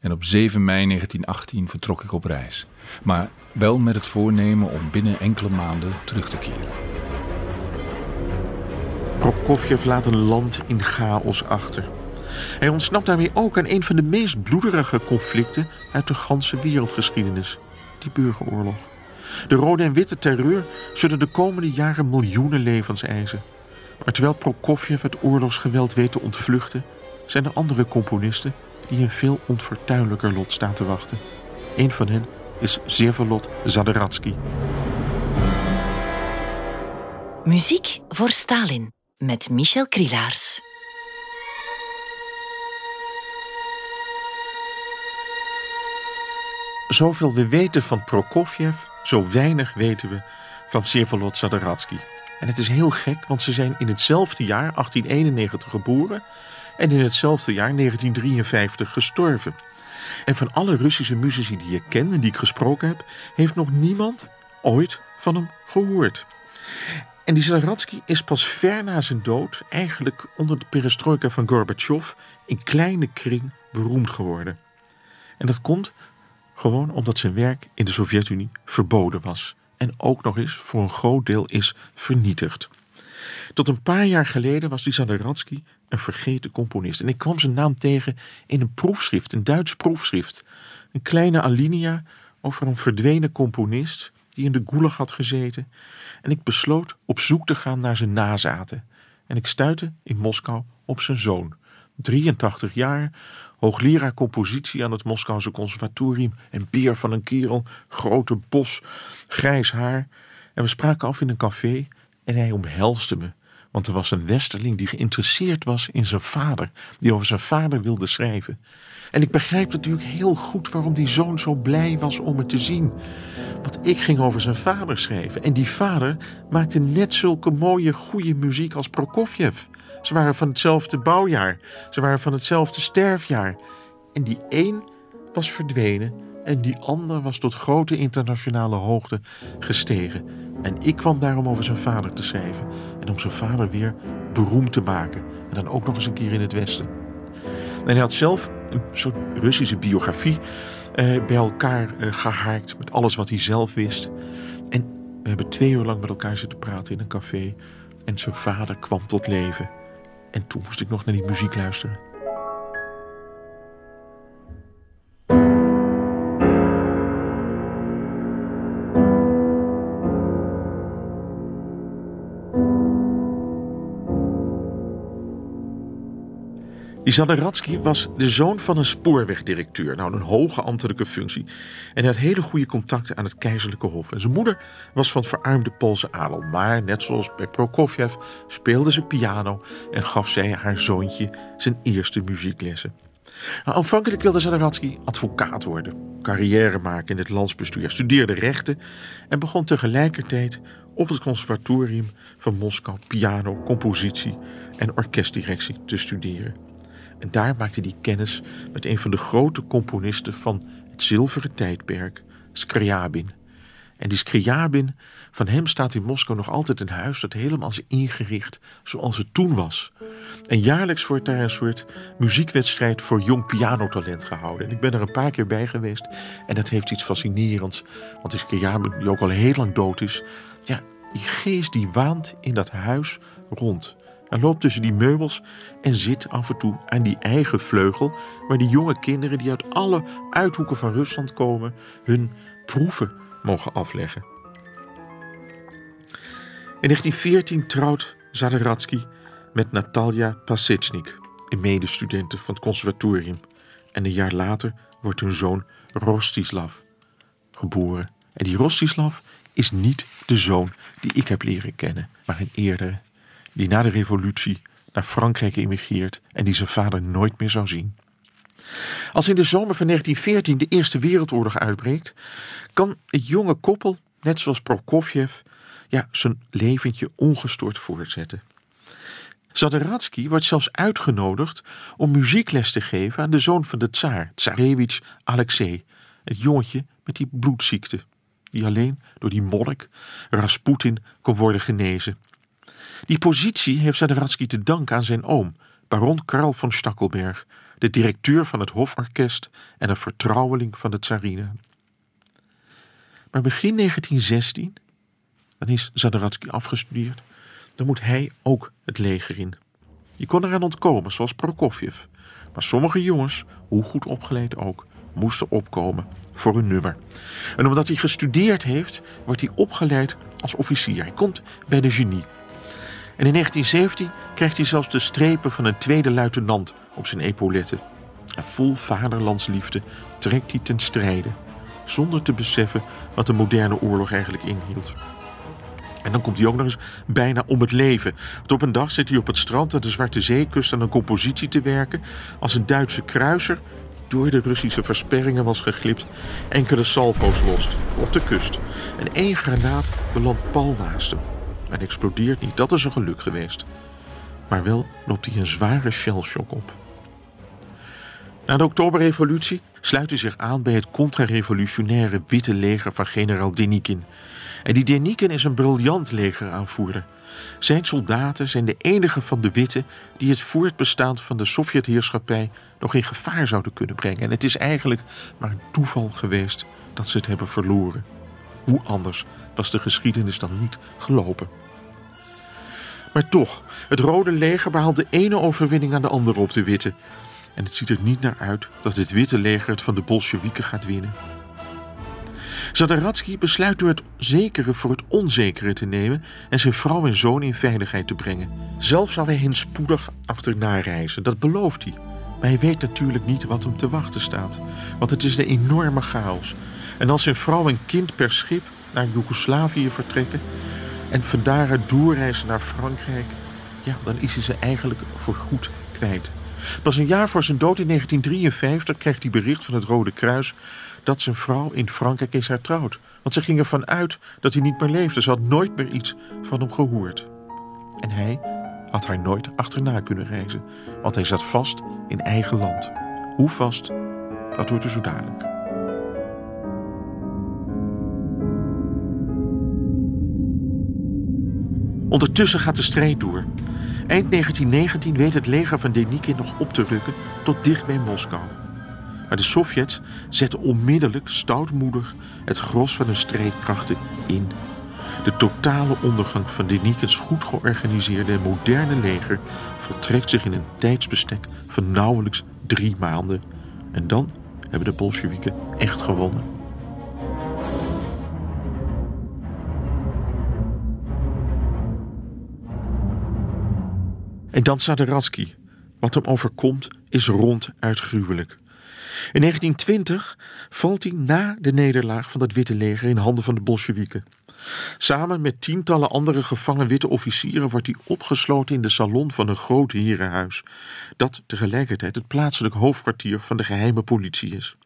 en op 7 mei 1918 vertrok ik op reis. Maar wel met het voornemen om binnen enkele maanden terug te keren. Prokofjev laat een land in chaos achter. Hij ontsnapt daarmee ook aan een van de meest bloederige conflicten uit de ganse wereldgeschiedenis: die burgeroorlog. De rode en witte terreur zullen de komende jaren miljoenen levens eisen. Maar terwijl Prokofjev het oorlogsgeweld weet te ontvluchten, zijn er andere componisten die een veel onfortuinlijker lot staan te wachten. Een van hen is Zevelot Zadaratsky. Muziek voor Stalin met Michel Krielaars. Zoveel we weten van Prokofjev, zo weinig weten we van Zevelot Zadaratsky. En het is heel gek, want ze zijn in hetzelfde jaar, 1891, geboren en in hetzelfde jaar, 1953, gestorven. En van alle Russische muzici die ik ken en die ik gesproken heb, heeft nog niemand ooit van hem gehoord. En die is pas ver na zijn dood, eigenlijk onder de perestrojka van Gorbachev, in kleine kring beroemd geworden. En dat komt gewoon omdat zijn werk in de Sovjet-Unie verboden was. En ook nog eens voor een groot deel is vernietigd. Tot een paar jaar geleden was die een vergeten componist. En ik kwam zijn naam tegen in een proefschrift, een Duits proefschrift. Een kleine alinea over een verdwenen componist die in de gulag had gezeten. En ik besloot op zoek te gaan naar zijn nazaten. En ik stuitte in Moskou op zijn zoon, 83 jaar, hoogleraar compositie aan het Moskouse conservatorium. Een beer van een kerel, grote bos, grijs haar. En we spraken af in een café en hij omhelsde me. Want er was een westerling die geïnteresseerd was in zijn vader, die over zijn vader wilde schrijven. En ik begrijp natuurlijk heel goed waarom die zoon zo blij was om me te zien. Want ik ging over zijn vader schrijven. En die vader maakte net zulke mooie, goede muziek als Prokofjev. Ze waren van hetzelfde bouwjaar. Ze waren van hetzelfde sterfjaar. En die een was verdwenen en die ander was tot grote internationale hoogte gestegen. En ik kwam daarom over zijn vader te schrijven. En om zijn vader weer beroemd te maken. En dan ook nog eens een keer in het Westen. En hij had zelf een soort Russische biografie eh, bij elkaar eh, gehaakt. Met alles wat hij zelf wist. En we hebben twee uur lang met elkaar zitten praten in een café. En zijn vader kwam tot leven. En toen moest ik nog naar die muziek luisteren. Die Zadaratsky was de zoon van een spoorwegdirecteur. Nou, een hoge ambtelijke functie. En had hele goede contacten aan het keizerlijke hof. En zijn moeder was van verarmde Poolse adel. Maar net zoals bij Prokofjev speelde ze piano en gaf zij haar zoontje zijn eerste muzieklessen. Nou, aanvankelijk wilde Zadaratsky advocaat worden, carrière maken in het landsbestuur, studeerde rechten en begon tegelijkertijd op het conservatorium van Moskou piano, compositie en orkestdirectie te studeren. En daar maakte hij kennis met een van de grote componisten van het zilveren tijdperk, Scriabin. En die Scriabin, van hem staat in Moskou nog altijd een huis dat helemaal is ingericht zoals het toen was. En jaarlijks wordt daar een soort muziekwedstrijd voor jong pianotalent gehouden. En ik ben er een paar keer bij geweest en dat heeft iets fascinerends. Want die Scriabin, die ook al heel lang dood is, ja, die geest die waant in dat huis rond. Hij loopt tussen die meubels en zit af en toe aan die eigen vleugel, waar die jonge kinderen die uit alle uithoeken van Rusland komen, hun proeven mogen afleggen. In 1914 trouwt Zadaratsky met Natalia Pasechnik, een medestudente van het conservatorium. En een jaar later wordt hun zoon Rostislav geboren. En die Rostislav is niet de zoon die ik heb leren kennen, maar een eerdere die na de revolutie naar Frankrijk emigreert en die zijn vader nooit meer zou zien. Als in de zomer van 1914 de Eerste Wereldoorlog uitbreekt, kan het jonge koppel, net zoals Prokofjev, ja, zijn leventje ongestoord voortzetten. Zadaratsky wordt zelfs uitgenodigd om muziekles te geven aan de zoon van de tsaar, Tsarevich Alexei, het jongetje met die bloedziekte, die alleen door die monnik Rasputin kon worden genezen. Die positie heeft Zadaratsky te danken aan zijn oom, baron Karl von Stackelberg, de directeur van het hoforkest en een vertrouweling van de tsarine. Maar begin 1916, dan is Zadaratsky afgestudeerd, dan moet hij ook het leger in. Je kon eraan ontkomen, zoals Prokofjev. Maar sommige jongens, hoe goed opgeleid ook, moesten opkomen voor een nummer. En omdat hij gestudeerd heeft, wordt hij opgeleid als officier. Hij komt bij de genie. En in 1917 krijgt hij zelfs de strepen van een tweede luitenant op zijn epauletten. En vol vaderlandsliefde trekt hij ten strijde, zonder te beseffen wat de moderne oorlog eigenlijk inhield. En dan komt hij ook nog eens bijna om het leven. Want op een dag zit hij op het strand aan de Zwarte Zeekust aan een compositie te werken als een Duitse kruiser door de Russische versperringen was geglipt, enkele salvo's lost op de kust. En één granaat belandt pal naast hem en explodeert niet. Dat is een geluk geweest. Maar wel loopt hij een zware shellshock op. Na de Oktoberrevolutie sluit hij zich aan bij het contra-revolutionaire witte leger van generaal Denikin. En die Denikin is een briljant legeraanvoerder. Zijn soldaten zijn de enige van de witte die het voortbestaan van de Sovjetheerschappij nog in gevaar zouden kunnen brengen. En het is eigenlijk maar een toeval geweest dat ze het hebben verloren. Hoe anders was de geschiedenis dan niet gelopen? Maar toch, het Rode Leger behaalt de ene overwinning aan de andere op de Witte. En het ziet er niet naar uit dat het Witte Leger het van de Bolsjewieken gaat winnen. Zadaratsky besluit door het zekere voor het onzekere te nemen en zijn vrouw en zoon in veiligheid te brengen. Zelf zou hij hen spoedig achterna reizen, dat belooft hij. Maar hij weet natuurlijk niet wat hem te wachten staat. Want het is een enorme chaos. En als zijn vrouw en kind per schip naar Joegoslavië vertrekken... en van daaruit doorreizen naar Frankrijk... ja, dan is hij ze eigenlijk voorgoed kwijt. Pas een jaar voor zijn dood in 1953 krijgt hij bericht van het Rode Kruis... dat zijn vrouw in Frankrijk is hertrouwd. Want ze ging ervan uit dat hij niet meer leefde. Ze had nooit meer iets van hem gehoord. En hij had haar nooit achterna kunnen reizen, want hij zat vast in eigen land. Hoe vast, dat hoort u zo dadelijk. Ondertussen gaat de strijd door. Eind 1919 weet het leger van Denikin nog op te rukken tot dicht bij Moskou. Maar de Sovjets zetten onmiddellijk stoutmoedig het gros van hun strijdkrachten in de totale ondergang van Denikins goed georganiseerde en moderne leger voltrekt zich in een tijdsbestek van nauwelijks drie maanden. En dan hebben de Bolsjewieken echt gewonnen. En dan Sadaratsky. Wat hem overkomt is ronduit gruwelijk. In 1920 valt hij na de nederlaag van het Witte Leger in handen van de Bolsjewieken. Samen met tientallen andere gevangen witte officieren wordt hij opgesloten in de salon van een groot herenhuis, dat tegelijkertijd het plaatselijk hoofdkwartier van de geheime politie is.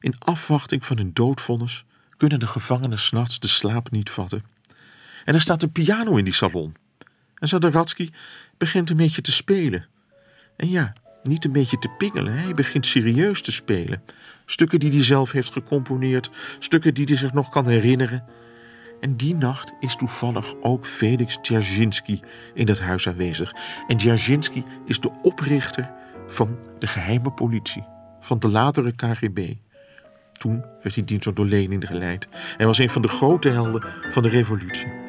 In afwachting van hun doodvonnis kunnen de gevangenen s'nachts de slaap niet vatten. En er staat een piano in die salon. En Zadaratsky begint een beetje te spelen. En ja, niet een beetje te pingelen. Hij begint serieus te spelen. Stukken die hij zelf heeft gecomponeerd, stukken die hij zich nog kan herinneren. En die nacht is toevallig ook Felix Dzerzhinsky in dat huis aanwezig. En Dzerzhinsky is de oprichter van de geheime politie, van de latere KGB. Toen werd hij dienst door Lenin geleid. Hij was een van de grote helden van de revolutie.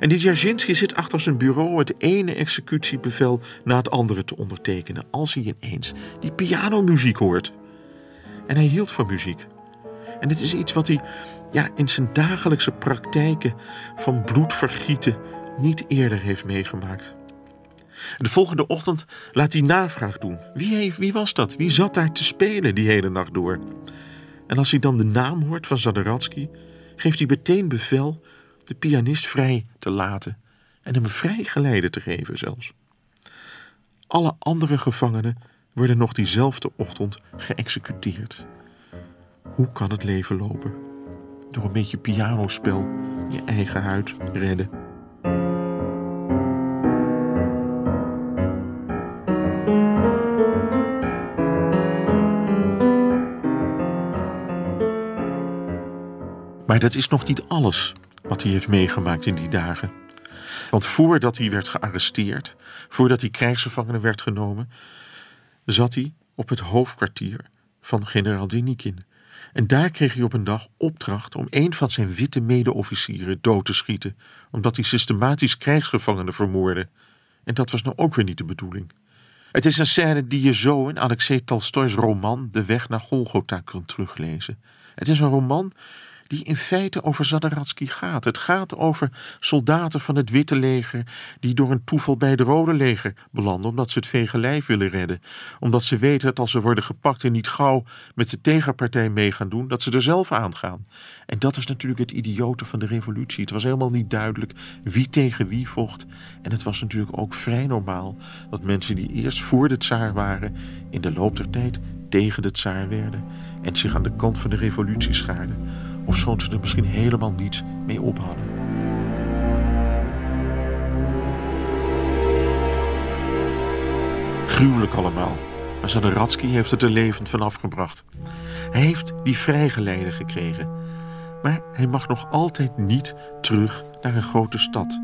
En Dzerzhinsky zit achter zijn bureau het ene executiebevel na het andere te ondertekenen. Als hij ineens die pianomuziek hoort. En hij hield van muziek. En dit is iets wat hij ja, in zijn dagelijkse praktijken van bloedvergieten niet eerder heeft meegemaakt. De volgende ochtend laat hij navraag doen. Wie, heeft, wie was dat? Wie zat daar te spelen die hele nacht door? En als hij dan de naam hoort van Zadaratsky, geeft hij meteen bevel de pianist vrij te laten en hem vrijgeleide te geven zelfs. Alle andere gevangenen worden nog diezelfde ochtend geëxecuteerd. Hoe kan het leven lopen? Door een beetje pianospel je eigen huid redden. Maar dat is nog niet alles wat hij heeft meegemaakt in die dagen. Want voordat hij werd gearresteerd, voordat hij krijgsgevangene werd genomen, zat hij op het hoofdkwartier van generaal Denikin. En daar kreeg hij op een dag opdracht om een van zijn witte mede-officieren dood te schieten, omdat hij systematisch krijgsgevangenen vermoordde. En dat was nou ook weer niet de bedoeling. Het is een scène die je zo in Alexei Tolstoy's roman De Weg naar Golgotha kunt teruglezen. Het is een roman die in feite over Zadaratsky gaat. Het gaat over soldaten van het Witte Leger die door een toeval bij het Rode Leger belanden omdat ze het vege lijf willen redden. Omdat ze weten dat als ze worden gepakt en niet gauw met de tegenpartij mee gaan doen, dat ze er zelf aan gaan. En dat is natuurlijk het idiote van de revolutie. Het was helemaal niet duidelijk wie tegen wie vocht. En het was natuurlijk ook vrij normaal dat mensen die eerst voor de tsaar waren, in de loop der tijd tegen de tsaar werden en zich aan de kant van de revolutie schaarden of ze er misschien helemaal niets mee op. Gruwelijk allemaal. Maar Zadaratsky heeft het er levend van afgebracht. Hij heeft die vrijgeleide gekregen. Maar hij mag nog altijd niet terug naar een grote stad.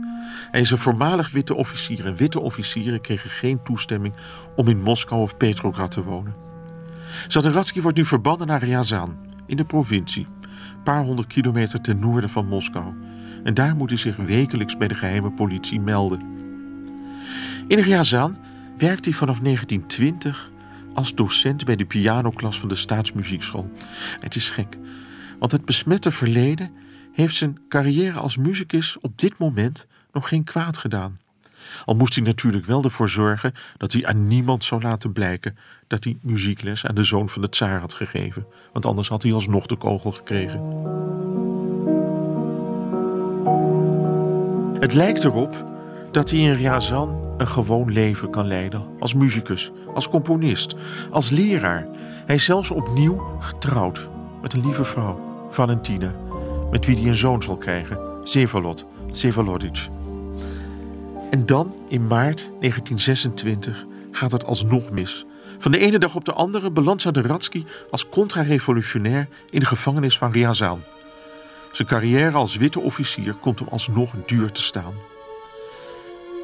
Hij is een voormalig witte officier en witte officieren kregen geen toestemming om in Moskou of Petrograd te wonen. Zadaratsky wordt nu verbannen naar Ryazan, in de provincie, paar honderd kilometer ten noorden van Moskou. En daar moet hij zich wekelijks bij de geheime politie melden. In Ryazan werkt hij vanaf 1920 als docent bij de pianoklas van de Staatsmuziekschool. Het is gek, want het besmette verleden heeft zijn carrière als muzikus op dit moment nog geen kwaad gedaan. Al moest hij natuurlijk wel ervoor zorgen dat hij aan niemand zou laten blijken dat hij muziekles aan de zoon van de tsaar had gegeven. Want anders had hij alsnog de kogel gekregen. Het lijkt erop dat hij in Ryazan een gewoon leven kan leiden. Als muzikus, als componist, als leraar. Hij is zelfs opnieuw getrouwd met een lieve vrouw, Valentina, met wie hij een zoon zal krijgen, Zevalot, Zevalodic. En dan, in maart 1926, gaat het alsnog mis. Van de ene dag op de andere belandt Zadaratsky als contra-revolutionair in de gevangenis van Ryazan. Zijn carrière als witte officier komt hem alsnog duur te staan.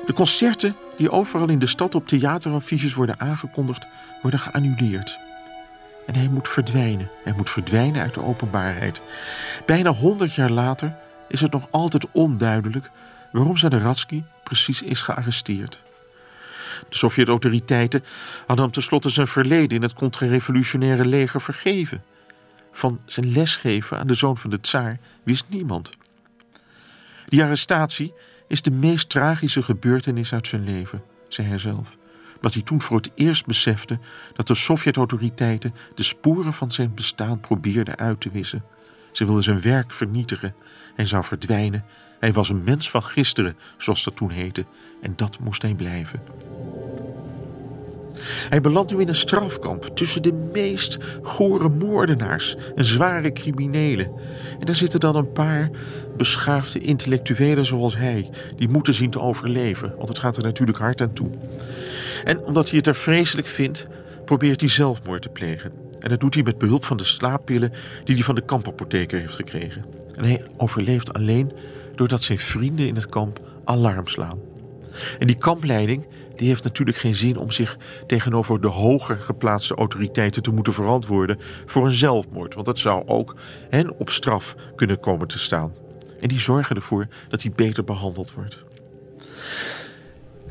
De concerten die overal in de stad op theateraffiches worden aangekondigd, worden geannuleerd. En hij moet verdwijnen. Hij moet verdwijnen uit de openbaarheid. Bijna honderd jaar later is het nog altijd onduidelijk waarom Zadaratsky precies is gearresteerd. De Sovjet-autoriteiten hadden hem tenslotte zijn verleden in het contra-revolutionaire leger vergeven. Van zijn lesgeven aan de zoon van de tsaar wist niemand. Die arrestatie is de meest tragische gebeurtenis uit zijn leven, zei hij zelf. Dat hij toen voor het eerst besefte dat de Sovjet-autoriteiten de sporen van zijn bestaan probeerden uit te wissen. Ze wilden zijn werk vernietigen. Hij zou verdwijnen. Hij was een mens van gisteren, zoals dat toen heette. En dat moest hij blijven. Hij belandt nu in een strafkamp tussen de meest gore moordenaars en zware criminelen. En daar zitten dan een paar beschaafde intellectuelen zoals hij, die moeten zien te overleven, want het gaat er natuurlijk hard aan toe. En omdat hij het er vreselijk vindt, probeert hij zelfmoord te plegen. En dat doet hij met behulp van de slaappillen die hij van de kampapotheker heeft gekregen. En hij overleeft alleen doordat zijn vrienden in het kamp alarm slaan. En die kampleiding die heeft natuurlijk geen zin om zich tegenover de hoger geplaatste autoriteiten te moeten verantwoorden voor een zelfmoord. Want dat zou ook hen op straf kunnen komen te staan. En die zorgen ervoor dat hij beter behandeld wordt.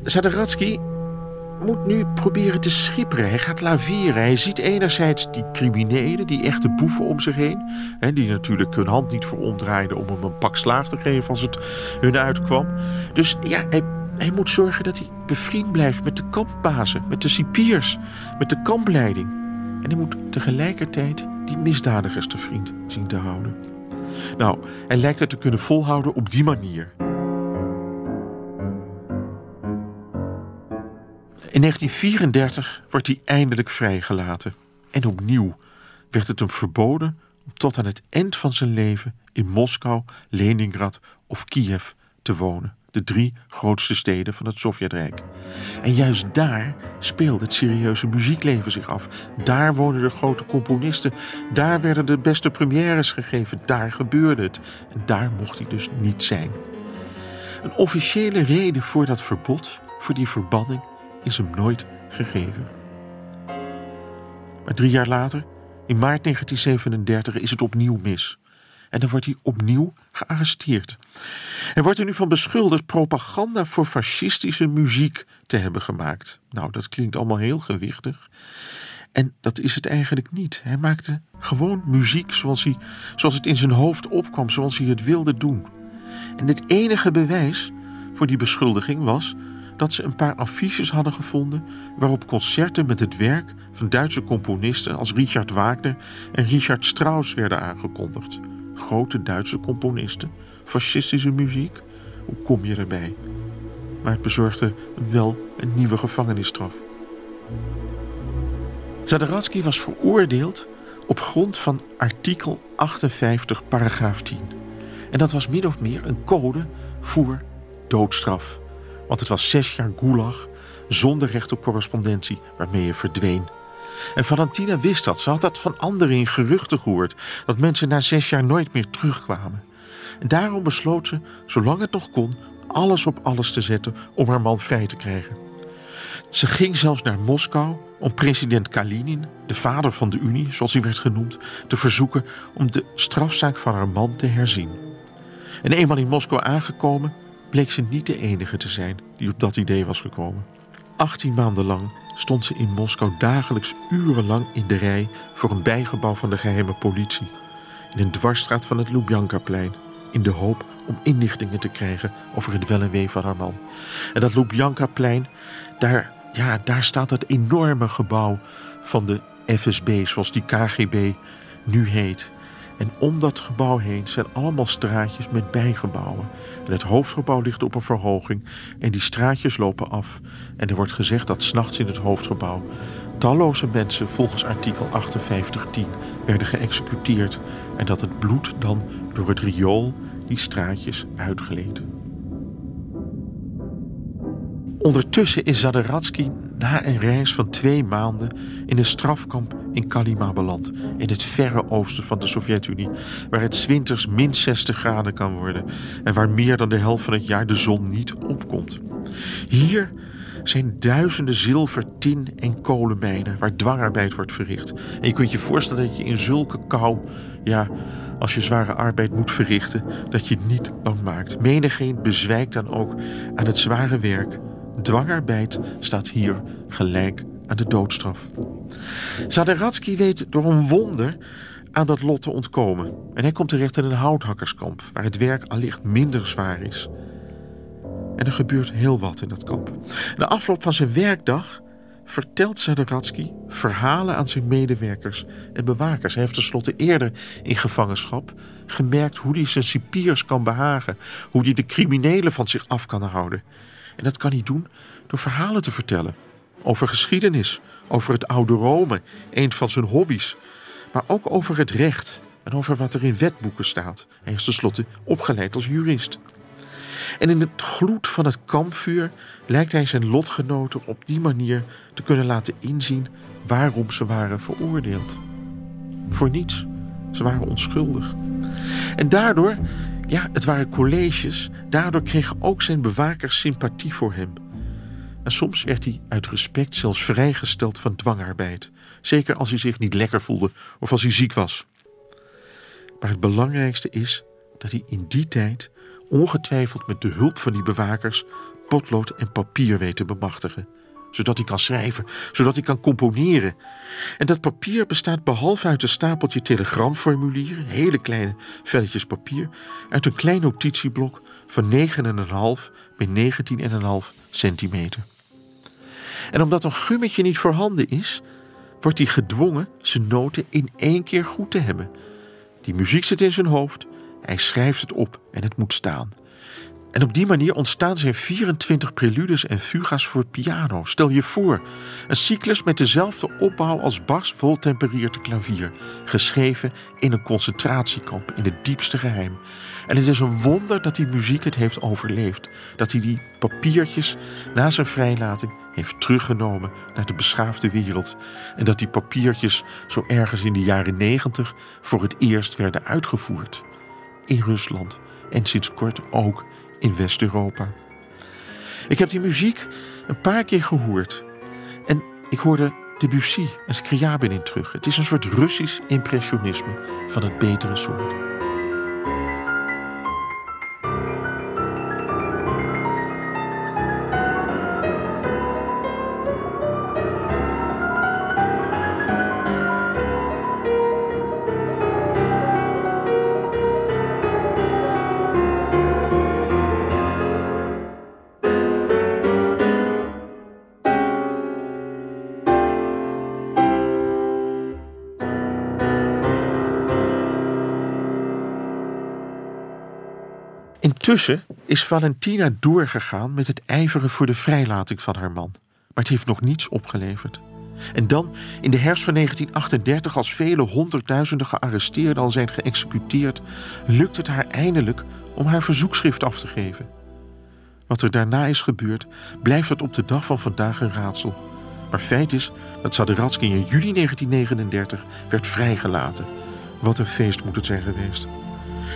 Zadaratsky moet nu proberen te schipperen. Hij gaat laveren. Hij ziet enerzijds die criminelen, die echte boeven om zich heen. Hè, die natuurlijk hun hand niet voor omdraaiden om hem een pak slaag te geven als het hun uitkwam. Dus ja, hij hij moet zorgen dat hij bevriend blijft met de kampbazen, met de cipiers, met de kampleiding. En hij moet tegelijkertijd die misdadigers te vriend zien te houden. Nou, hij lijkt het te kunnen volhouden op die manier. In 1934 wordt hij eindelijk vrijgelaten. En opnieuw werd het hem verboden om tot aan het eind van zijn leven in Moskou, Leningrad of Kiev te wonen de drie grootste steden van het Sovjetrijk. En juist daar speelde het serieuze muziekleven zich af. Daar woonden de grote componisten, daar werden de beste premières gegeven, daar gebeurde het. En daar mocht hij dus niet zijn. Een officiële reden voor dat verbod, voor die verbanning, is hem nooit gegeven. Maar drie jaar later, in maart 1937, is het opnieuw mis. En dan wordt hij opnieuw gearresteerd. En wordt er nu van beschuldigd propaganda voor fascistische muziek te hebben gemaakt. Nou, dat klinkt allemaal heel gewichtig. En dat is het eigenlijk niet. Hij maakte gewoon muziek zoals, hij, zoals het in zijn hoofd opkwam, zoals hij het wilde doen. En het enige bewijs voor die beschuldiging was dat ze een paar affiches hadden gevonden waarop concerten met het werk van Duitse componisten als Richard Wagner en Richard Strauss werden aangekondigd grote Duitse componisten, fascistische muziek. Hoe kom je erbij? Maar het bezorgde wel een nieuwe gevangenisstraf. Zadaratsky was veroordeeld op grond van artikel 58, paragraaf 10. En dat was min of meer een code voor doodstraf. Want het was zes jaar gulag zonder recht op correspondentie waarmee je verdween. En Valentina wist dat. Ze had dat van anderen in geruchten gehoord. Dat mensen na zes jaar nooit meer terugkwamen. En daarom besloot ze, zolang het nog kon, alles op alles te zetten om haar man vrij te krijgen. Ze ging zelfs naar Moskou om president Kalinin, de vader van de Unie, zoals hij werd genoemd, te verzoeken om de strafzaak van haar man te herzien. En eenmaal in Moskou aangekomen, bleek ze niet de enige te zijn die op dat idee was gekomen. 18 maanden lang stond ze in Moskou dagelijks urenlang in de rij voor een bijgebouw van de geheime politie. In een dwarsstraat van het Lubjankaplein, in de hoop om inlichtingen te krijgen over het wel en wee van haar man. En dat Lubjanka-plein, daar, ja, daar staat het enorme gebouw van de FSB, zoals die KGB nu heet. En om dat gebouw heen zijn allemaal straatjes met bijgebouwen. En het hoofdgebouw ligt op een verhoging en die straatjes lopen af. En er wordt gezegd dat s'nachts in het hoofdgebouw talloze mensen volgens artikel 5810 werden geëxecuteerd en dat het bloed dan door het riool die straatjes uitgleed. Ondertussen is Zadaratsky na een reis van twee maanden in een strafkamp in Kalima beland, in het verre oosten van de Sovjet-Unie, waar het winters min 60 graden kan worden en waar meer dan de helft van het jaar de zon niet opkomt. Hier zijn duizenden zilver, tin en kolenmijnen waar dwangarbeid wordt verricht. En je kunt je voorstellen dat je in zulke kou, ja, als je zware arbeid moet verrichten, dat je het niet lang maakt. Menigeen bezwijkt dan ook aan het zware werk. Dwangarbeid staat hier gelijk aan de doodstraf. Zadaratsky weet door een wonder aan dat lot te ontkomen. En hij komt terecht in een houthakkerskamp, waar het werk allicht minder zwaar is. En er gebeurt heel wat in dat kamp. Na afloop van zijn werkdag vertelt Zadaratsky verhalen aan zijn medewerkers en bewakers. Hij heeft tenslotte eerder in gevangenschap gemerkt hoe hij zijn cipiers kan behagen, hoe hij de criminelen van zich af kan houden. En dat kan hij doen door verhalen te vertellen over geschiedenis, over het oude Rome, een van zijn hobby's, maar ook over het recht en over wat er in wetboeken staat. Hij is tenslotte opgeleid als jurist. En in het gloed van het kampvuur lijkt hij zijn lotgenoten op die manier te kunnen laten inzien waarom ze waren veroordeeld. Voor niets. Ze waren onschuldig. En daardoor, ja, het waren colleges, daardoor kregen ook zijn bewakers sympathie voor hem. En soms werd hij uit respect zelfs vrijgesteld van dwangarbeid. Zeker als hij zich niet lekker voelde of als hij ziek was. Maar het belangrijkste is dat hij in die tijd ongetwijfeld met de hulp van die bewakers potlood en papier weet te bemachtigen. Zodat hij kan schrijven, zodat hij kan componeren. En dat papier bestaat behalve uit een stapeltje telegramformulieren, hele kleine velletjes papier, uit een klein notitieblok van 9,5 bij 19,5 centimeter. En omdat een gummetje niet voorhanden is, wordt hij gedwongen zijn noten in één keer goed te hebben. Die muziek zit in zijn hoofd hij schrijft het op en het moet staan. En op die manier ontstaan zijn 24 preludes en fuga's voor piano. Stel je voor, een cyclus met dezelfde opbouw als Bach's voltempereerde klavier, geschreven in een concentratiekamp in het diepste geheim. En het is een wonder dat die muziek het heeft overleefd, dat hij die papiertjes na zijn vrijlating heeft teruggenomen naar de beschaafde wereld en dat die papiertjes zo ergens in de jaren 90 voor het eerst werden uitgevoerd in Rusland en sinds kort ook in West-Europa. Ik heb die muziek een paar keer gehoord en ik hoorde Debussy en Scriabin in terug. Het is een soort Russisch impressionisme van het betere soort. Intussen is Valentina doorgegaan met het ijveren voor de vrijlating van haar man. Maar het heeft nog niets opgeleverd. En dan, in de herfst van 1938, als vele honderdduizenden gearresteerden al zijn geëxecuteerd, lukt het haar eindelijk om haar verzoekschrift af te geven. Wat er daarna is gebeurd, blijft het op de dag van vandaag een raadsel. Maar feit is dat Saderatsky in juli 1939 werd vrijgelaten. Wat een feest moet het zijn geweest.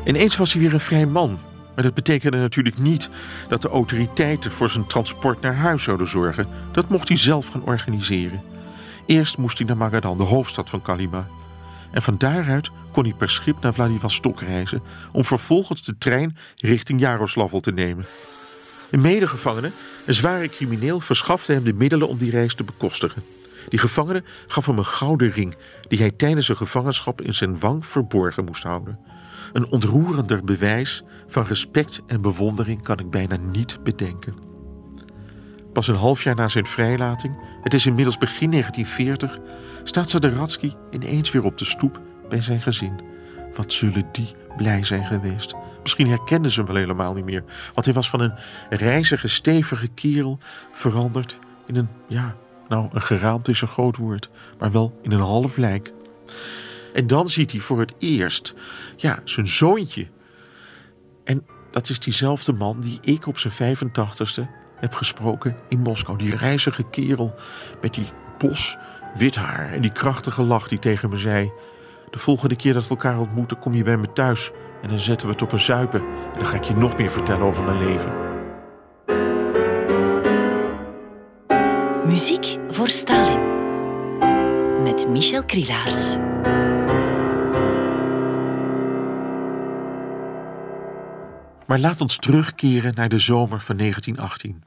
Ineens was hij weer een vrij man, maar dat betekende natuurlijk niet dat de autoriteiten voor zijn transport naar huis zouden zorgen. Dat mocht hij zelf gaan organiseren. Eerst moest hij naar Magadan, de hoofdstad van Kalima. En van daaruit kon hij per schip naar Vladivostok reizen om vervolgens de trein richting Jaroslavl te nemen. Een medegevangene, een zware crimineel, verschafte hem de middelen om die reis te bekostigen. Die gevangene gaf hem een gouden ring die hij tijdens zijn gevangenschap in zijn wang verborgen moest houden. Een ontroerender bewijs van respect en bewondering kan ik bijna niet bedenken. Pas een half jaar na zijn vrijlating, het is inmiddels begin 1940, staat Saderatsky ineens weer op de stoep bij zijn gezin. Wat zullen die blij zijn geweest? Misschien herkenden ze hem wel helemaal niet meer, want hij was van een reizige, stevige kerel veranderd in een, ja, nou, een geraamd is een groot woord, maar wel in een half lijk. En dan ziet hij voor het eerst, ja, zijn zoontje. En dat is diezelfde man die ik op zijn 85ste heb gesproken in Moskou. Die reizige kerel met die bos wit haar en die krachtige lach die tegen me zei... De volgende keer dat we elkaar ontmoeten, kom je bij me thuis en dan zetten we het op een zuipen. En dan ga ik je nog meer vertellen over mijn leven. Muziek voor Stalin met Michel Krielaars. Maar laat ons terugkeren naar de zomer van 1918.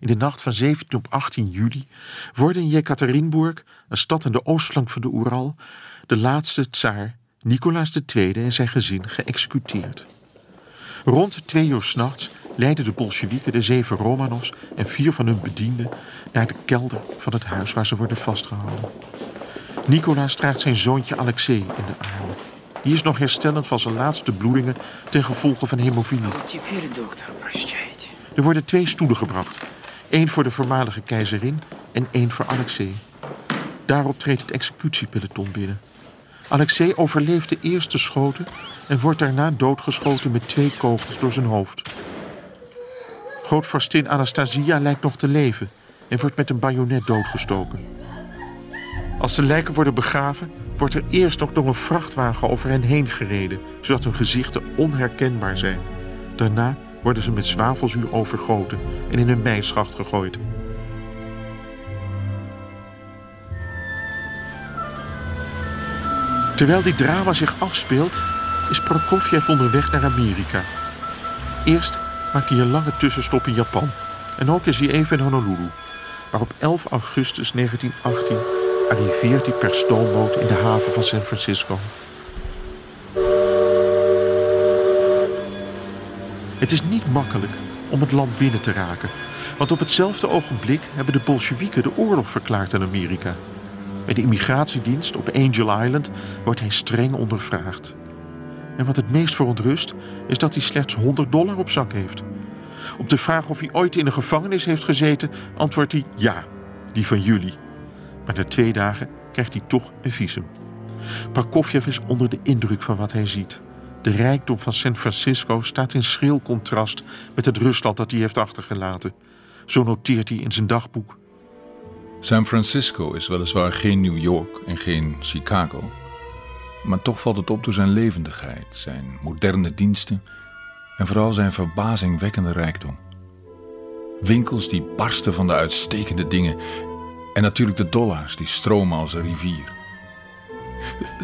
In de nacht van 17 op 18 juli worden in Jekaterinburg, een stad aan de oostflank van de Oeral, de laatste tsaar, Nicolaas II en zijn gezin geëxecuteerd. Rond twee uur s'nachts leidden de Bolsjewieken de zeven Romanovs en vier van hun bedienden naar de kelder van het huis waar ze worden vastgehouden. Nicolaas draagt zijn zoontje Alexei in de armen. Die is nog herstellend van zijn laatste bloedingen ten gevolge van hemofilie. Er worden twee stoelen gebracht. één voor de voormalige keizerin en één voor Alexei. Daarop treedt het executiepeloton binnen. Alexei overleeft de eerste schoten en wordt daarna doodgeschoten met twee kogels door zijn hoofd. Grootvorstin Anastasia lijkt nog te leven en wordt met een bajonet doodgestoken. Als de lijken worden begraven, wordt er eerst nog door een vrachtwagen over hen heen gereden, zodat hun gezichten onherkenbaar zijn. Daarna worden ze met zwavelzuur overgoten en in een mijnschacht gegooid. Terwijl dit drama zich afspeelt, is Prokofjev onderweg naar Amerika. Eerst maakt hij een lange tussenstop in Japan. En ook is hij even in Honolulu. Maar op 11 augustus 1918 arriveert hij per stoomboot in de haven van San Francisco. Het is niet makkelijk om het land binnen te raken. Want op hetzelfde ogenblik hebben de Bolsjewieken de oorlog verklaard aan Amerika. Bij de immigratiedienst op Angel Island wordt hij streng ondervraagd. En wat het meest verontrust is dat hij slechts 100 dollar op zak heeft. Op de vraag of hij ooit in een gevangenis heeft gezeten, antwoordt hij ja, die van jullie. Maar na twee dagen krijgt hij toch een visum. Prokofjev is onder de indruk van wat hij ziet. De rijkdom van San Francisco staat in schril contrast met het Rusland dat hij heeft achtergelaten. Zo noteert hij in zijn dagboek. San Francisco is weliswaar geen New York en geen Chicago. Maar toch valt het op door zijn levendigheid, zijn moderne diensten en vooral zijn verbazingwekkende rijkdom. Winkels die barsten van de uitstekende dingen en natuurlijk de dollars die stromen als een rivier.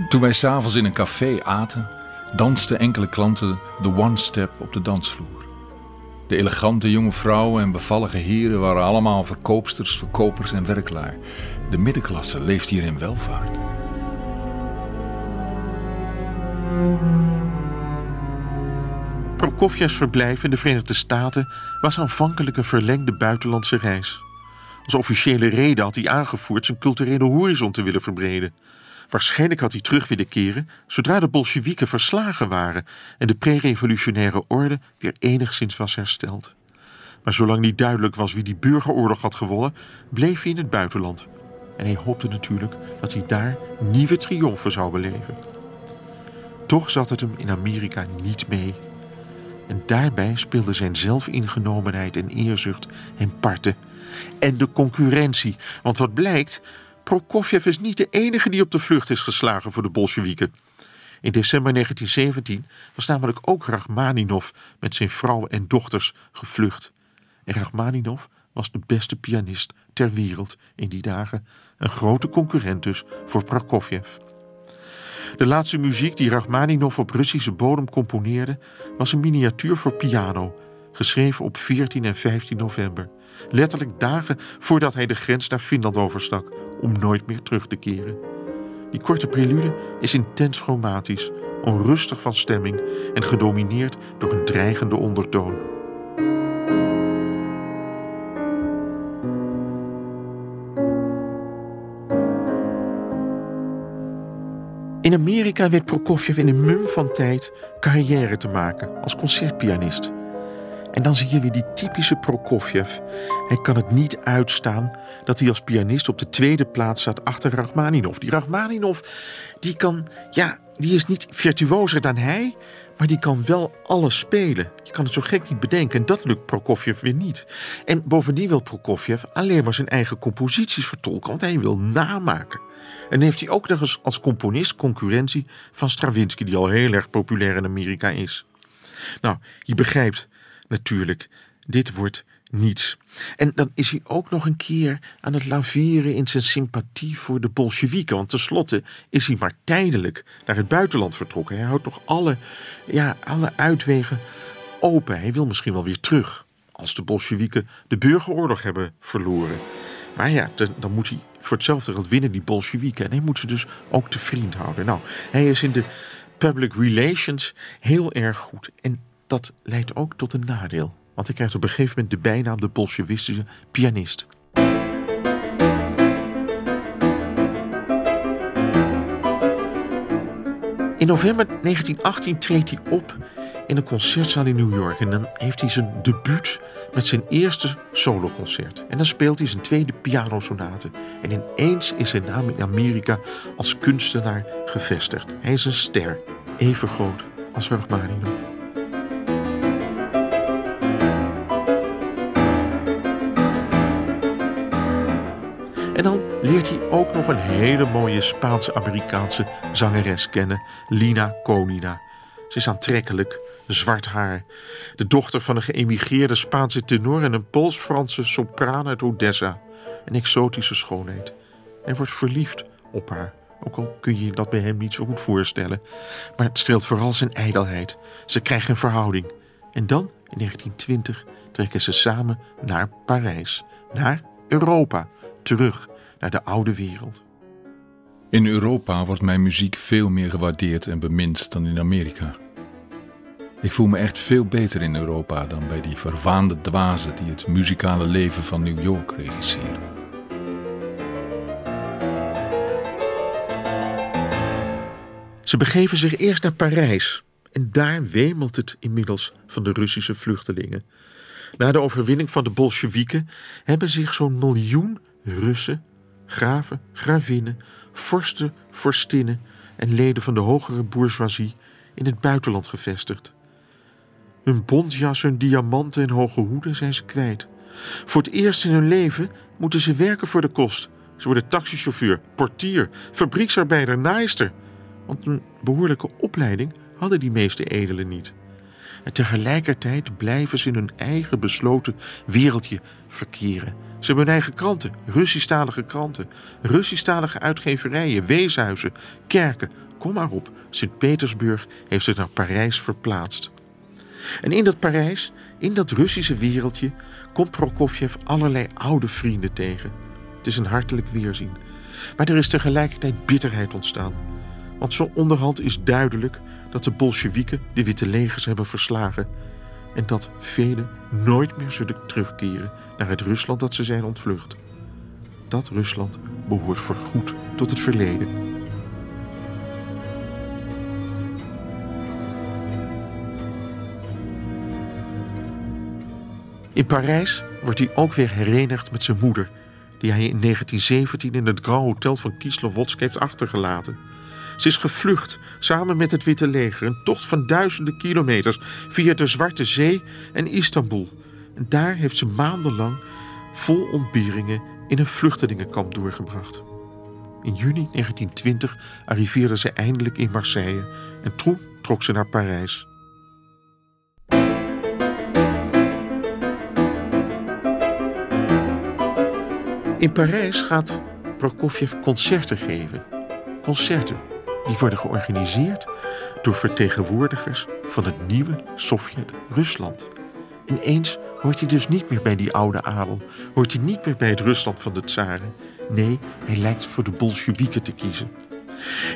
Toen wij s'avonds in een café aten, dansten enkele klanten de one-step op de dansvloer. De elegante jonge vrouwen en bevallige heren waren allemaal verkoopsters, verkopers en werklaar. De middenklasse leeft hier in welvaart. Prokofjevs verblijf in de Verenigde Staten was aanvankelijk een verlengde buitenlandse reis. Als officiële reden had hij aangevoerd zijn culturele horizon te willen verbreden. Waarschijnlijk had hij terug willen keren zodra de Bolsjewieken verslagen waren en de pre-revolutionaire orde weer enigszins was hersteld. Maar zolang niet duidelijk was wie die burgeroorlog had gewonnen, bleef hij in het buitenland. En hij hoopte natuurlijk dat hij daar nieuwe triomfen zou beleven. Toch zat het hem in Amerika niet mee. En daarbij speelde zijn zelfingenomenheid en eerzucht hem parten. En de concurrentie. Want wat blijkt, Prokofjev is niet de enige die op de vlucht is geslagen voor de Bolsjewieken. In december 1917 was namelijk ook Rachmaninov met zijn vrouw en dochters gevlucht. En Rachmaninov was de beste pianist ter wereld in die dagen. Een grote concurrent dus voor Prokofjev. De laatste muziek die Rachmaninov op Russische bodem componeerde was een miniatuur voor piano, geschreven op 14 en 15 november. Letterlijk dagen voordat hij de grens naar Finland overstak om nooit meer terug te keren. Die korte prelude is intens chromatisch, onrustig van stemming en gedomineerd door een dreigende ondertoon. In Amerika weet Prokofjev in een mum van tijd carrière te maken als concertpianist. En dan zie je weer die typische Prokofjev. Hij kan het niet uitstaan dat hij als pianist op de tweede plaats staat achter Rachmaninov. Die Rachmaninov, die kan, ja, die is niet virtuozer dan hij, maar die kan wel alles spelen. Je kan het zo gek niet bedenken en dat lukt Prokofjev weer niet. En bovendien wil Prokofjev alleen maar zijn eigen composities vertolken, want hij wil namaken. En heeft hij ook nog eens als componist concurrentie van Stravinsky, die al heel erg populair in Amerika is. Nou, je begrijpt natuurlijk, dit wordt niets. En dan is hij ook nog een keer aan het laveren in zijn sympathie voor de Bolsjewieken. Want tenslotte is hij maar tijdelijk naar het buitenland vertrokken. Hij houdt toch alle, ja, alle uitwegen open. Hij wil misschien wel weer terug. Als de Bolsjewieken de burgeroorlog hebben verloren. Maar ja, dan, moet hij voor hetzelfde geld winnen, die Bolsjewieken. En hij moet ze dus ook te vriend houden. Nou, hij is in de public relations heel erg goed. En dat leidt ook tot een nadeel. Want hij krijgt op een gegeven moment de bijnaam de Bolsjewistische pianist. In november 1918 treedt hij op in een concertzaal in New York. En dan heeft hij zijn debuut met zijn eerste soloconcert. En dan speelt hij zijn tweede pianosonate. En ineens is zijn naam in Amerika als kunstenaar gevestigd. Hij is een ster, even groot als Rachmaninoff. En dan leert hij ook nog een hele mooie Spaans-Amerikaanse zangeres kennen, Lina Konina. Ze is aantrekkelijk, zwart haar. De dochter van een geëmigreerde Spaanse tenor en een Pools-Franse sopraan uit Odessa. Een exotische schoonheid. En wordt verliefd op haar. Ook al kun je dat bij hem niet zo goed voorstellen. Maar het streelt vooral zijn ijdelheid. Ze krijgen een verhouding. En dan, in 1920, trekken ze samen naar Parijs. Naar Europa. Terug naar de oude wereld. In Europa wordt mijn muziek veel meer gewaardeerd en bemind dan in Amerika. Ik voel me echt veel beter in Europa dan bij die verwaande dwazen die het muzikale leven van New York regisseren. Ze begeven zich eerst naar Parijs en daar wemelt het inmiddels van de Russische vluchtelingen. Na de overwinning van de Bolsjewieken hebben zich zo'n miljoen Russen, graven, gravinnen, vorsten, vorstinnen en leden van de hogere bourgeoisie in het buitenland gevestigd. Hun bontjas, hun diamanten en hoge hoeden zijn ze kwijt. Voor het eerst in hun leven moeten ze werken voor de kost. Ze worden taxichauffeur, portier, fabrieksarbeider, naaister. Want een behoorlijke opleiding hadden die meeste edelen niet. En tegelijkertijd blijven ze in hun eigen besloten wereldje verkeren ze hebben hun eigen kranten, Russisch-talige kranten, Russisch-talige uitgeverijen, weeshuizen, kerken. Kom maar op, Sint-Petersburg heeft zich naar Parijs verplaatst. En in dat Parijs, in dat Russische wereldje, komt Prokofjev allerlei oude vrienden tegen. Het is een hartelijk weerzien. Maar er is tegelijkertijd bitterheid ontstaan. Want zo onderhand is duidelijk dat de Bolsjewieken de Witte Legers hebben verslagen en dat velen nooit meer zullen terugkeren naar het Rusland dat ze zijn ontvlucht. Dat Rusland behoort voorgoed tot het verleden. In Parijs wordt hij ook weer herenigd met zijn moeder, die hij in 1917 in het Grand Hotel van Kislovodsk heeft achtergelaten. Ze is gevlucht samen met het Witte Leger, een tocht van duizenden kilometers via de Zwarte Zee en Istanbul. En daar heeft ze maandenlang vol ontberingen in een vluchtelingenkamp doorgebracht. In juni 1920 arriveerde ze eindelijk in Marseille en toen trok ze naar Parijs. In Parijs gaat Prokofjev concerten geven. Concerten die worden georganiseerd door vertegenwoordigers van het nieuwe Sovjet-Rusland. Ineens hoort hij dus niet meer bij die oude adel, hoort hij niet meer bij het Rusland van de tsaren. Nee, hij lijkt voor de Bolsjewieken te kiezen.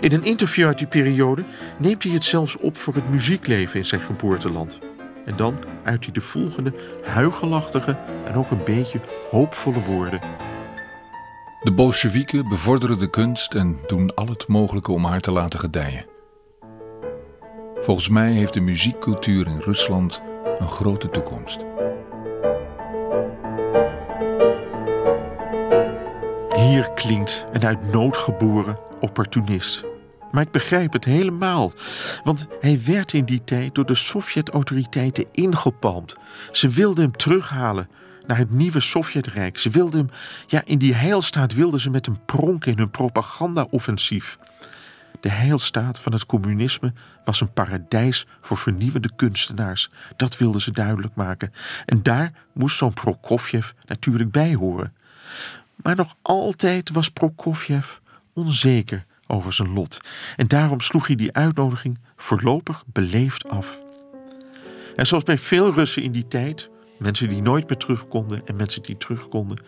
In een interview uit die periode neemt hij het zelfs op voor het muziekleven in zijn geboorteland. En dan uit hij de volgende huigelachtige en ook een beetje hoopvolle woorden. De Bolsjewieken bevorderen de kunst en doen al het mogelijke om haar te laten gedijen. Volgens mij heeft de muziekcultuur in Rusland een grote toekomst. Hier klinkt een uit nood geboren opportunist. Maar ik begrijp het helemaal. Want hij werd in die tijd door de Sovjet-autoriteiten ingepalmd. Ze wilden hem terughalen naar het nieuwe Sovjetrijk. Ze wilden hem, ja, in die heilstaat wilden ze met hem pronken in hun propaganda-offensief. De heilstaat van het communisme was een paradijs voor vernieuwende kunstenaars. Dat wilden ze duidelijk maken. En daar moest zo'n Prokofjev natuurlijk bij horen. Maar nog altijd was Prokofjev onzeker over zijn lot. En daarom sloeg hij die uitnodiging voorlopig beleefd af. En zoals bij veel Russen in die tijd, mensen die nooit meer terug konden en mensen die terug konden,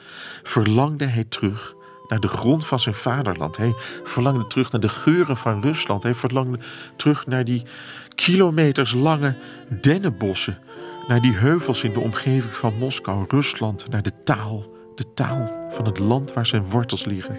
verlangde hij terug naar de grond van zijn vaderland. Hij verlangde terug naar de geuren van Rusland. Hij verlangde terug naar die kilometers lange dennenbossen, naar die heuvels in de omgeving van Moskou, Rusland, naar de taal, de taal van het land waar zijn wortels liggen.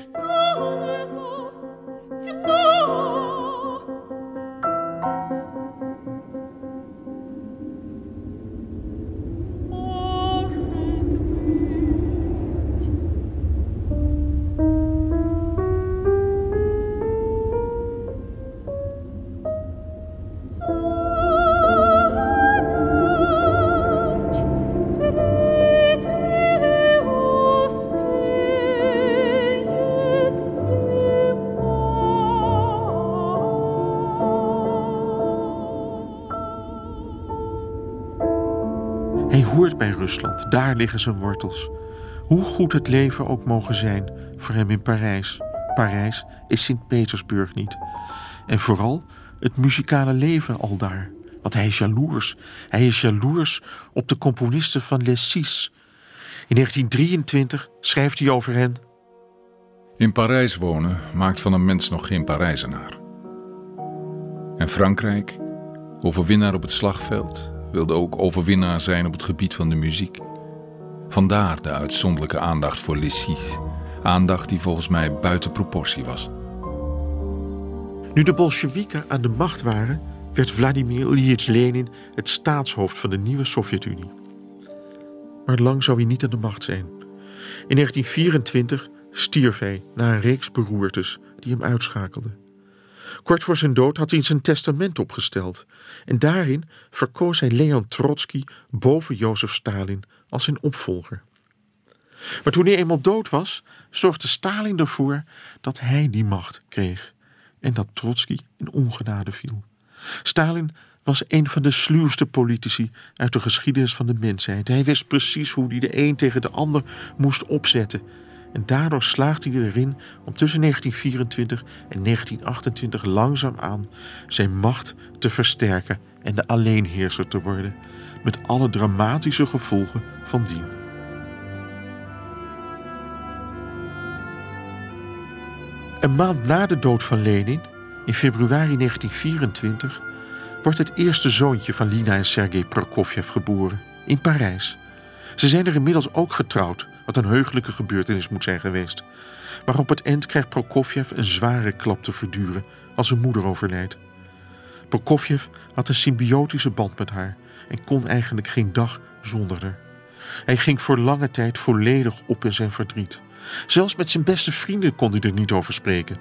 Bij Rusland, daar liggen zijn wortels. Hoe goed het leven ook mogen zijn voor hem in Parijs. Parijs is Sint-Petersburg niet. En vooral het muzikale leven al daar. Want hij is jaloers. Hij is jaloers op de componisten van Les Six. In 1923 schrijft hij over hen. In Parijs wonen maakt van een mens nog geen Parijzenaar. En Frankrijk, overwinnaar op het slagveld, wilde ook overwinnaar zijn op het gebied van de muziek. Vandaar de uitzonderlijke aandacht voor Les Six. Aandacht die volgens mij buiten proportie was. Nu de Bolsjewieken aan de macht waren, werd Vladimir Ilyich Lenin het staatshoofd van de nieuwe Sovjet-Unie. Maar lang zou hij niet aan de macht zijn. In 1924 stierf hij na een reeks beroertes die hem uitschakelden. Kort voor zijn dood had hij zijn testament opgesteld en daarin verkoos hij Leon Trotsky boven Jozef Stalin als zijn opvolger. Maar toen hij eenmaal dood was, zorgde Stalin ervoor dat hij die macht kreeg en dat Trotsky in ongenade viel. Stalin was een van de sluwste politici uit de geschiedenis van de mensheid. Hij wist precies hoe hij de een tegen de ander moest opzetten. En daardoor slaagde hij erin om tussen 1924 en 1928 langzaamaan zijn macht te versterken en de alleenheerser te worden, met alle dramatische gevolgen van dien. Een maand na de dood van Lenin, in februari 1924, wordt het eerste zoontje van Lina en Sergei Prokofjev geboren, in Parijs. Ze zijn er inmiddels ook getrouwd, wat een heugelijke gebeurtenis moet zijn geweest. Maar op het eind krijgt Prokofjev een zware klap te verduren als zijn moeder overlijdt. Prokofjev had een symbiotische band met haar en kon eigenlijk geen dag zonder haar. Hij ging voor lange tijd volledig op in zijn verdriet. Zelfs met zijn beste vrienden kon hij er niet over spreken.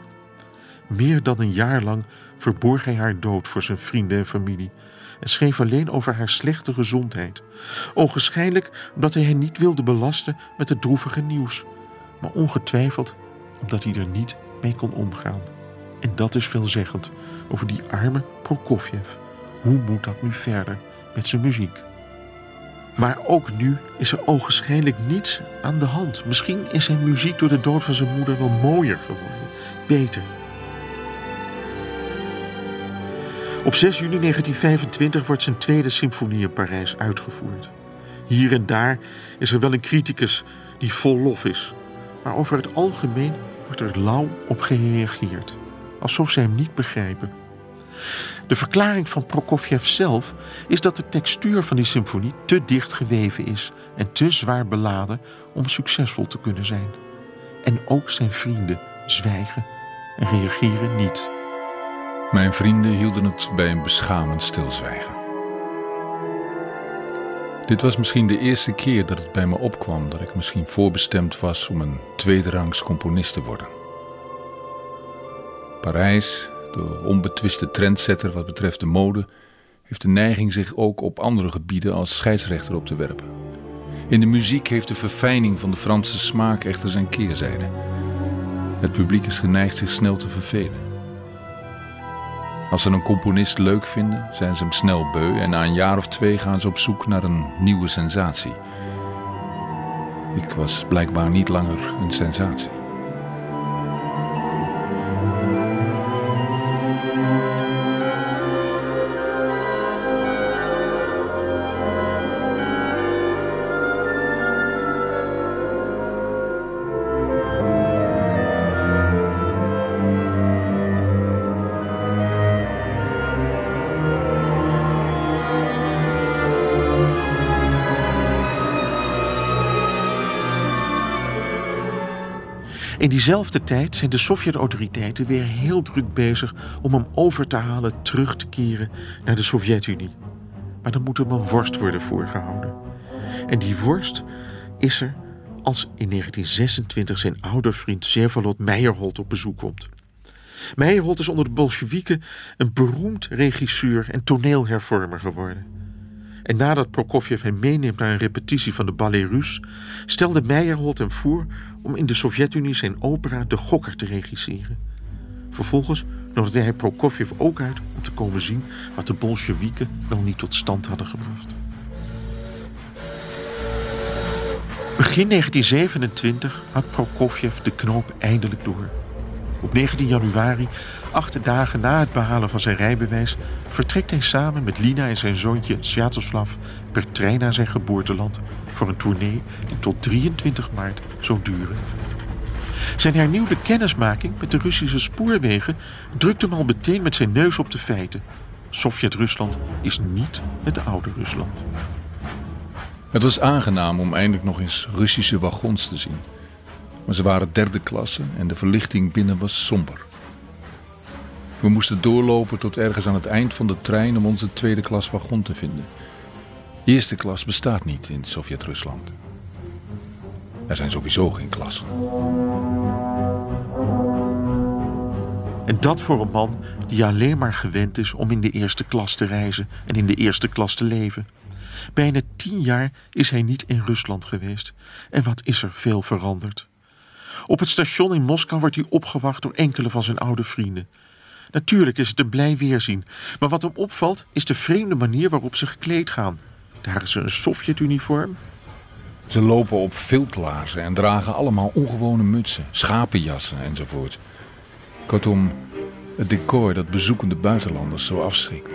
Meer dan een jaar lang verborg hij haar dood voor zijn vrienden en familie en schreef alleen over haar slechte gezondheid. Ogenschijnlijk omdat hij hen niet wilde belasten met het droevige nieuws, maar ongetwijfeld omdat hij er niet mee kon omgaan. En dat is veelzeggend over die arme Prokofjev. Hoe moet dat nu verder met zijn muziek? Maar ook nu is er ogenschijnlijk niets aan de hand. Misschien is zijn muziek door de dood van zijn moeder wel mooier geworden, beter. Op 6 juni 1925 wordt zijn tweede symfonie in Parijs uitgevoerd. Hier en daar is er wel een criticus die vol lof is, maar over het algemeen wordt er lauw op gereageerd. alsof ze hem niet begrijpen. De verklaring van Prokofjev zelf is dat de textuur van die symfonie te dicht geweven is en te zwaar beladen om succesvol te kunnen zijn. En ook zijn vrienden zwijgen en reageren niet. Mijn vrienden hielden het bij een beschamend stilzwijgen. Dit was misschien de eerste keer dat het bij me opkwam dat ik misschien voorbestemd was om een tweederangs componist te worden. Parijs, de onbetwiste trendsetter wat betreft de mode, heeft de neiging zich ook op andere gebieden als scheidsrechter op te werpen. In de muziek heeft de verfijning van de Franse smaak echter zijn keerzijde. Het publiek is geneigd zich snel te vervelen. Als ze een componist leuk vinden, zijn ze hem snel beu en na een jaar of twee gaan ze op zoek naar een nieuwe sensatie. Ik was blijkbaar niet langer een sensatie. In diezelfde tijd zijn de Sovjet-autoriteiten weer heel druk bezig om hem over te halen terug te keren naar de Sovjet-Unie. Maar dan moet hem een worst worden voorgehouden. En die worst is er als in 1926 zijn oude vriend Servalot Meijerholt op bezoek komt. Meijerholt is onder de Bolsjewieken een beroemd regisseur en toneelhervormer geworden. En nadat Prokofjev hem meeneemt naar een repetitie van de Ballet Russe, stelde Meijerholt hem voor om in de Sovjet-Unie zijn opera De Gokker te regisseren. Vervolgens nodigde hij Prokofjev ook uit om te komen zien wat de Bolsjewieken wel niet tot stand hadden gebracht. Begin 1927 had Prokofjev de knoop eindelijk door. Op 19 januari, acht dagen na het behalen van zijn rijbewijs, vertrekt hij samen met Lina en zijn zoontje Sviatoslav per trein naar zijn geboorteland voor een tournee die tot 23 maart zou duren. Zijn hernieuwde kennismaking met de Russische spoorwegen drukt hem al meteen met zijn neus op de feiten. Sovjet-Rusland is niet het oude Rusland. Het was aangenaam om eindelijk nog eens Russische wagons te zien. Maar ze waren derde klasse en de verlichting binnen was somber. We moesten doorlopen tot ergens aan het eind van de trein om onze tweede klas wagon te vinden. Eerste klas bestaat niet in Sovjet-Rusland. Er zijn sowieso geen klassen. En dat voor een man die alleen maar gewend is om in de eerste klas te reizen en in de eerste klas te leven. Bijna tien jaar is hij niet in Rusland geweest. En wat is er veel veranderd? Op het station in Moskou wordt hij opgewacht door enkele van zijn oude vrienden. Natuurlijk is het een blij weerzien, maar wat hem opvalt is de vreemde manier waarop ze gekleed gaan. Dragen ze een Sovjet-uniform? Ze lopen op viltlaarzen en dragen allemaal ongewone mutsen, schapenjassen enzovoort. Kortom, het decor dat bezoekende buitenlanders zo afschrikt.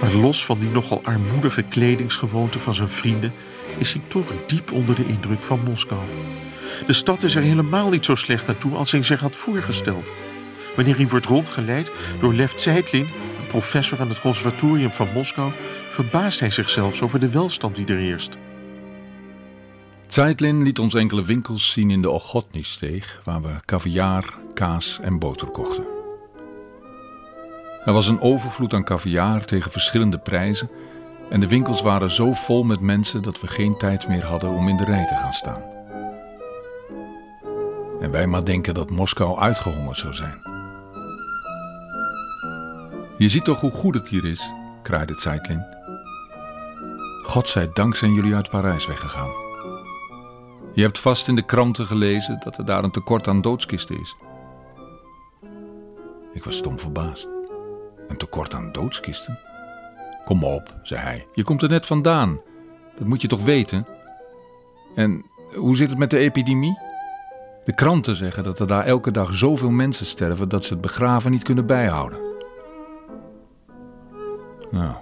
Maar los van die nogal armoedige kledingsgewoonten van zijn vrienden is hij toch diep onder de indruk van Moskou. De stad is er helemaal niet zo slecht aan toe als hij zich had voorgesteld. Wanneer hij wordt rondgeleid door Lev Zeitlin, een professor aan het conservatorium van Moskou, verbaast hij zich zelfs over de welstand die er heerst. Zeitlin liet ons enkele winkels zien in de Ochotny-steeg, waar we caviar, kaas en boter kochten. Er was een overvloed aan caviar tegen verschillende prijzen en de winkels waren zo vol met mensen dat we geen tijd meer hadden om in de rij te gaan staan. En wij maar denken dat Moskou uitgehongerd zou zijn. Je ziet toch hoe goed het hier is, kraaide Zeitlin. Godzijdank zijn jullie uit Parijs weggegaan. Je hebt vast in de kranten gelezen dat er daar een tekort aan doodskisten is. Ik was stom verbaasd. Een tekort aan doodskisten? Kom op, zei hij. Je komt er net vandaan. Dat moet je toch weten? En hoe zit het met de epidemie? De kranten zeggen dat er daar elke dag zoveel mensen sterven dat ze het begraven niet kunnen bijhouden. Nou,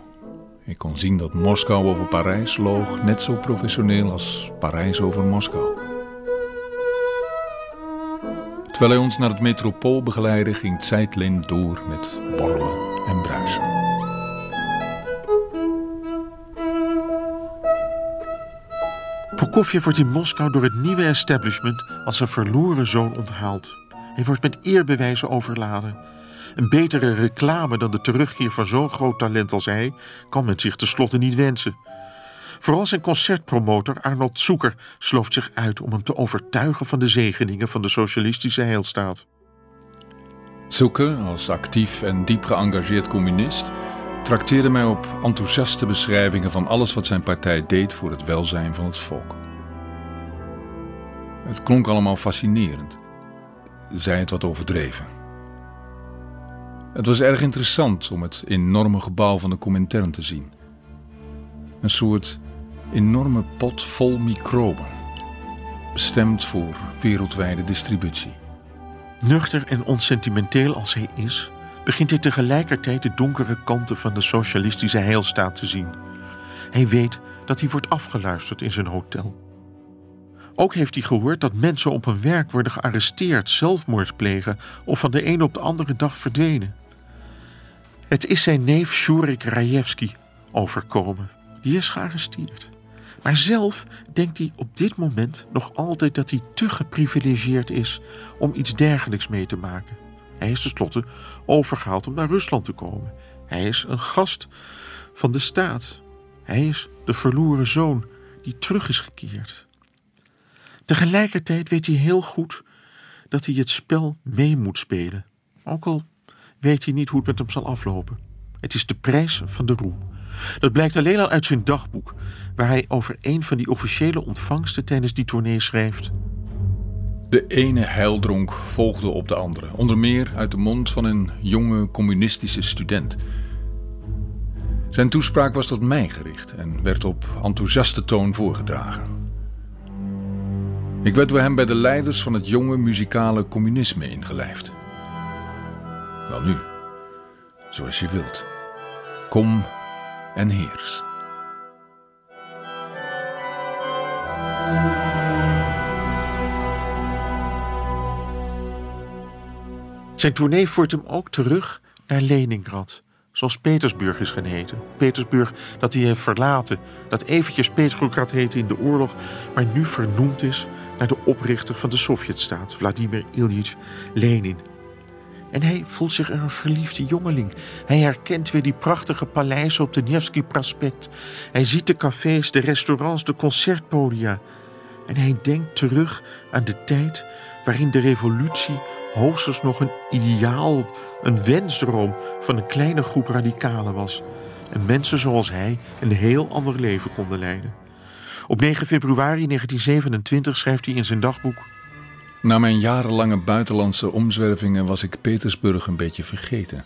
ik kon zien dat Moskou over Parijs loog net zo professioneel als Parijs over Moskou. Terwijl hij ons naar het metropool begeleidde, ging Zeitlin door met borrelen en bruisen. Prokofjev wordt in Moskou door het nieuwe establishment als een verloren zoon onthaald. Hij wordt met eerbewijzen overladen. Een betere reclame dan de terugkeer van zo'n groot talent als hij kan men zich tenslotte niet wensen. Vooral zijn concertpromotor Arnold Zoeker slooft zich uit om hem te overtuigen van de zegeningen van de socialistische heilstaat. Zoeker, als actief en diep geëngageerd communist, trakteerde mij op enthousiaste beschrijvingen van alles wat zijn partij deed voor het welzijn van het volk. Het klonk allemaal fascinerend, zij het wat overdreven. Het was erg interessant om het enorme gebouw van de Comintern te zien. Een soort enorme pot vol microben, bestemd voor wereldwijde distributie. Nuchter en onsentimenteel als hij is, begint hij tegelijkertijd de donkere kanten van de socialistische heilstaat te zien. Hij weet dat hij wordt afgeluisterd in zijn hotel. Ook heeft hij gehoord dat mensen op hun werk worden gearresteerd, zelfmoord plegen of van de ene op de andere dag verdwenen. Het is zijn neef Shurik Rajewski overkomen. Die is gearresteerd. Maar zelf denkt hij op dit moment nog altijd dat hij te geprivilegeerd is om iets dergelijks mee te maken. Hij is tenslotte overgehaald om naar Rusland te komen. Hij is een gast van de staat. Hij is de verloren zoon die terug is gekeerd. Tegelijkertijd weet hij heel goed dat hij het spel mee moet spelen. Ook al weet hij niet hoe het met hem zal aflopen. Het is de prijs van de roem. Dat blijkt alleen al uit zijn dagboek, waar hij over een van die officiële ontvangsten tijdens die tournee schrijft. De ene heildronk volgde op de andere, onder meer uit de mond van een jonge communistische student. Zijn toespraak was tot mij gericht en werd op enthousiaste toon voorgedragen. Ik werd door hem bij de leiders van het jonge muzikale communisme ingelijfd. Wel nu, zoals je wilt. Kom en heers. Zijn tournee voert hem ook terug naar Leningrad, zoals Petersburg is gaan. Petersburg dat hij heeft verlaten, dat eventjes Petrograd heette in de oorlog, maar nu vernoemd is naar de oprichter van de Sovjetstaat, Vladimir Ilyich Lenin. En hij voelt zich een verliefde jongeling. Hij herkent weer die prachtige paleizen op de Nevsky Prospect. Hij ziet de cafés, de restaurants, de concertpodia. En hij denkt terug aan de tijd waarin de revolutie hoogstens nog een ideaal, een wensdroom van een kleine groep radicalen was. En mensen zoals hij een heel ander leven konden leiden. Op 9 februari 1927 schrijft hij in zijn dagboek. Na mijn jarenlange buitenlandse omzwervingen was ik Petersburg een beetje vergeten.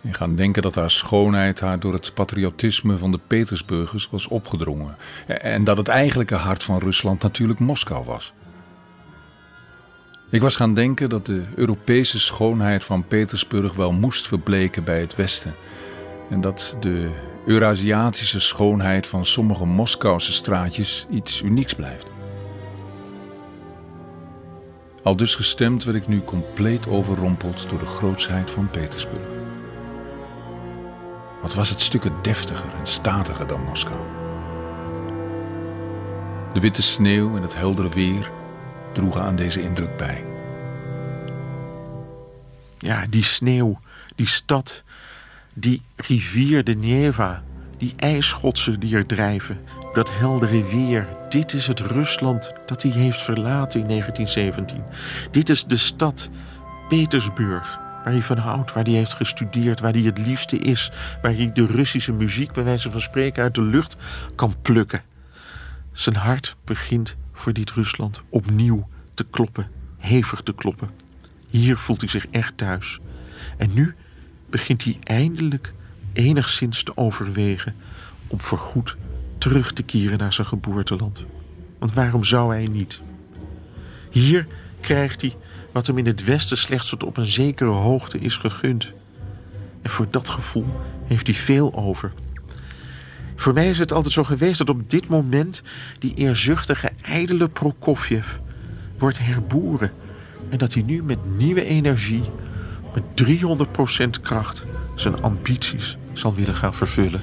Ik ga denken dat haar schoonheid haar door het patriotisme van de Petersburgers was opgedrongen. En dat het eigenlijke hart van Rusland natuurlijk Moskou was. Ik was gaan denken dat de Europese schoonheid van Petersburg wel moest verbleken bij het Westen. En dat de Eurasiatische schoonheid van sommige Moskouse straatjes iets unieks blijft. Al dus gestemd werd ik nu compleet overrompeld door de grootsheid van Petersburg. Wat was het stukken deftiger en statiger dan Moskou? De witte sneeuw en het heldere weer droegen aan deze indruk bij. Ja, die sneeuw, die stad, die rivier de Neva, die ijsschotsen die er drijven, dat heldere weer. Dit is het Rusland dat hij heeft verlaten in 1917. Dit is de stad Petersburg, waar hij van houdt, waar hij heeft gestudeerd, waar hij het liefste is, waar hij de Russische muziek, bij wijze van spreken, uit de lucht kan plukken. Zijn hart begint voor dit Rusland opnieuw te kloppen, hevig te kloppen. Hier voelt hij zich echt thuis. En nu begint hij eindelijk enigszins te overwegen om voorgoed terug te keren naar zijn geboorteland. Want waarom zou hij niet? Hier krijgt hij wat hem in het Westen slechts tot op een zekere hoogte is gegund. En voor dat gevoel heeft hij veel over. Voor mij is het altijd zo geweest dat op dit moment die eerzuchtige, ijdele Prokofjev wordt herboren En dat hij nu met nieuwe energie, met 300% kracht, zijn ambities zal willen gaan vervullen.